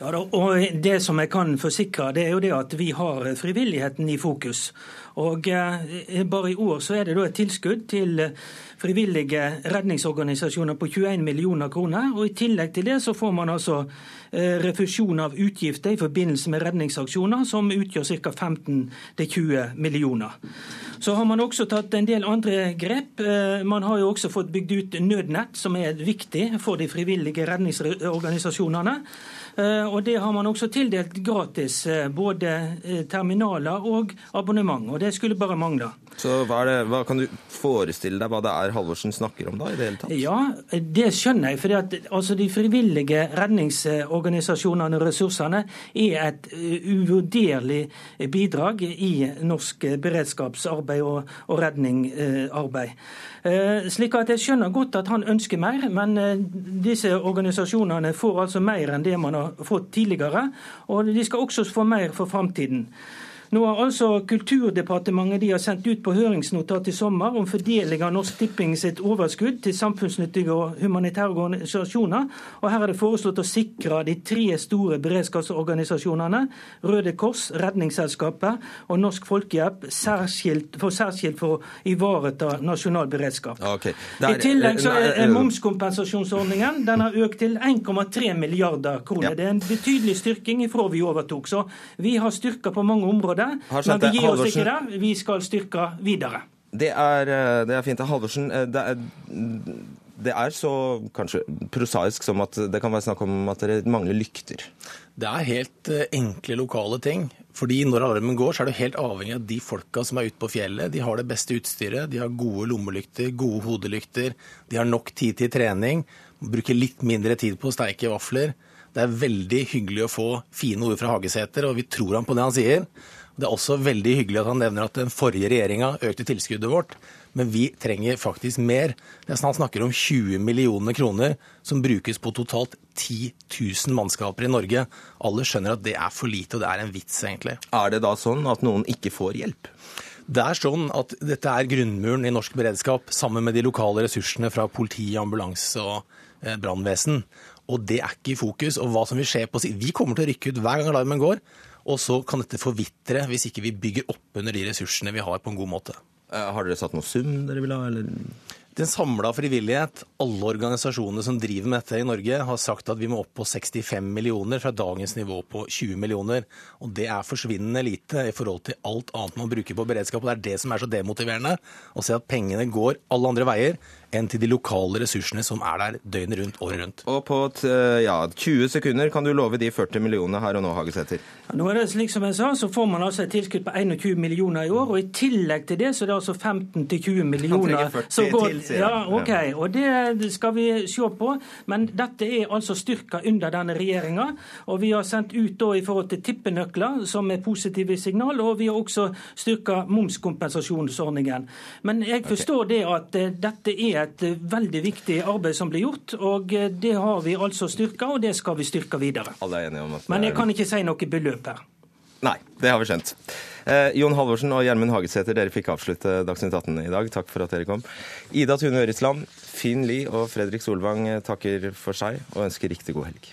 Ja, og Det som jeg kan forsikre, det er jo det at vi har frivilligheten i fokus. Og eh, Bare i år så er det da et tilskudd til frivillige redningsorganisasjoner på 21 millioner kroner. og I tillegg til det så får man altså eh, refusjon av utgifter i forbindelse med redningsaksjoner, som utgjør ca. 15-20 millioner. Så har man også tatt en del andre grep. Eh, man har jo også fått bygd ut nødnett, som er viktig for de frivillige redningsorganisasjonene. Eh, og det har man også tildelt gratis, både terminaler og abonnement. Og det skulle bare mangle. Så hva, det, hva, Kan du forestille deg hva det er Halvorsen snakker om da? i det hele tatt? Ja, det skjønner jeg. for altså, De frivillige redningsorganisasjonene og ressursene er et uvurderlig bidrag i norsk beredskapsarbeid og, og redningarbeid. Slik at Jeg skjønner godt at han ønsker mer, men disse organisasjonene får altså mer enn det man har fått tidligere. Og de skal også få mer for framtiden. Nå har altså Kulturdepartementet de har sendt ut på høringsnotat i sommer om fordeling av Norsk Tipping sitt overskudd til samfunnsnyttige og humanitære organisasjoner. Og Her er det foreslått å sikre de tre store beredskapsorganisasjonene Røde Kors, Redningsselskapet og Norsk Folkehjelp særskilt, for særskilt for å ivareta nasjonal beredskap. Okay. I tillegg så er momskompensasjonsordningen den har økt til 1,3 milliarder kroner. Ja. Det er en betydelig styrking ifra vi overtok. Så vi har styrka på mange områder det. Men vi gir oss ikke det. Vi skal styrke videre. Det er, eh, det er fint. Halvorsen, eh, det er, det er så kanskje prosaisk som at det kan være snakk om at dere mangler lykter? Det er helt eh, enkle lokale ting. Fordi når alarmen går, så er du helt avhengig av de folka som er ute på fjellet. De har det beste utstyret, de har gode lommelykter, gode hodelykter, de har nok tid til trening. Bruker litt mindre tid på å steike vafler. Det er veldig hyggelig å få fine ord fra Hagesæter, og vi tror han på det han sier. Det er også veldig hyggelig at han nevner at den forrige regjeringa økte tilskuddet vårt. Men vi trenger faktisk mer. Er snart snakker om 20 millioner kroner som brukes på totalt 10 000 mannskaper i Norge. Alle skjønner at det er for lite, og det er en vits, egentlig. Er det da sånn at noen ikke får hjelp? Det er sånn at Dette er grunnmuren i norsk beredskap, sammen med de lokale ressursene fra politi, ambulanse og eh, brannvesen. Og det er ikke i fokus. Og hva som vil skje på Vi kommer til å rykke ut hver gang alarmen går. Og så kan dette forvitre hvis ikke vi bygger opp under de ressursene vi har på en god måte. Eh, har dere satt noe sum dere vil ha, eller? Den samla frivillighet, alle organisasjonene som driver med dette i Norge, har sagt at vi må opp på 65 millioner fra dagens nivå på 20 millioner. Og det er forsvinnende lite i forhold til alt annet man bruker på beredskap. Og det er det som er så demotiverende. Å se at pengene går alle andre veier enn til de lokale ressursene som er der døgnet rundt, året rundt. Og på ja, 20 sekunder kan du love de 40 millionene her og nå, Hagesæter? Ja, nå er det slik som jeg sa, så får man altså et tilskudd på 21 millioner i år. Og i tillegg til det så er det altså 15-20 millioner. som går, til, ja, ok, og det skal vi se på. Men dette er altså styrka under denne regjeringa. Og vi har sendt ut da i forhold til tippenøkler, som er positive signal. Og vi har også styrka momskompensasjonsordningen. Men jeg forstår det at uh, dette er et veldig viktig arbeid som blir gjort. Og det har vi altså styrka, og det skal vi styrke videre. Er Men jeg kan ikke si noe beløp her. Nei, det har vi skjønt. Eh, Jon Halvorsen og Gjermund Hagesæter, dere fikk avslutte Dagsnytt 18 i dag. Takk for at dere kom. Ida Tune Øresland, Finn Lie og Fredrik Solvang takker for seg og ønsker riktig god helg.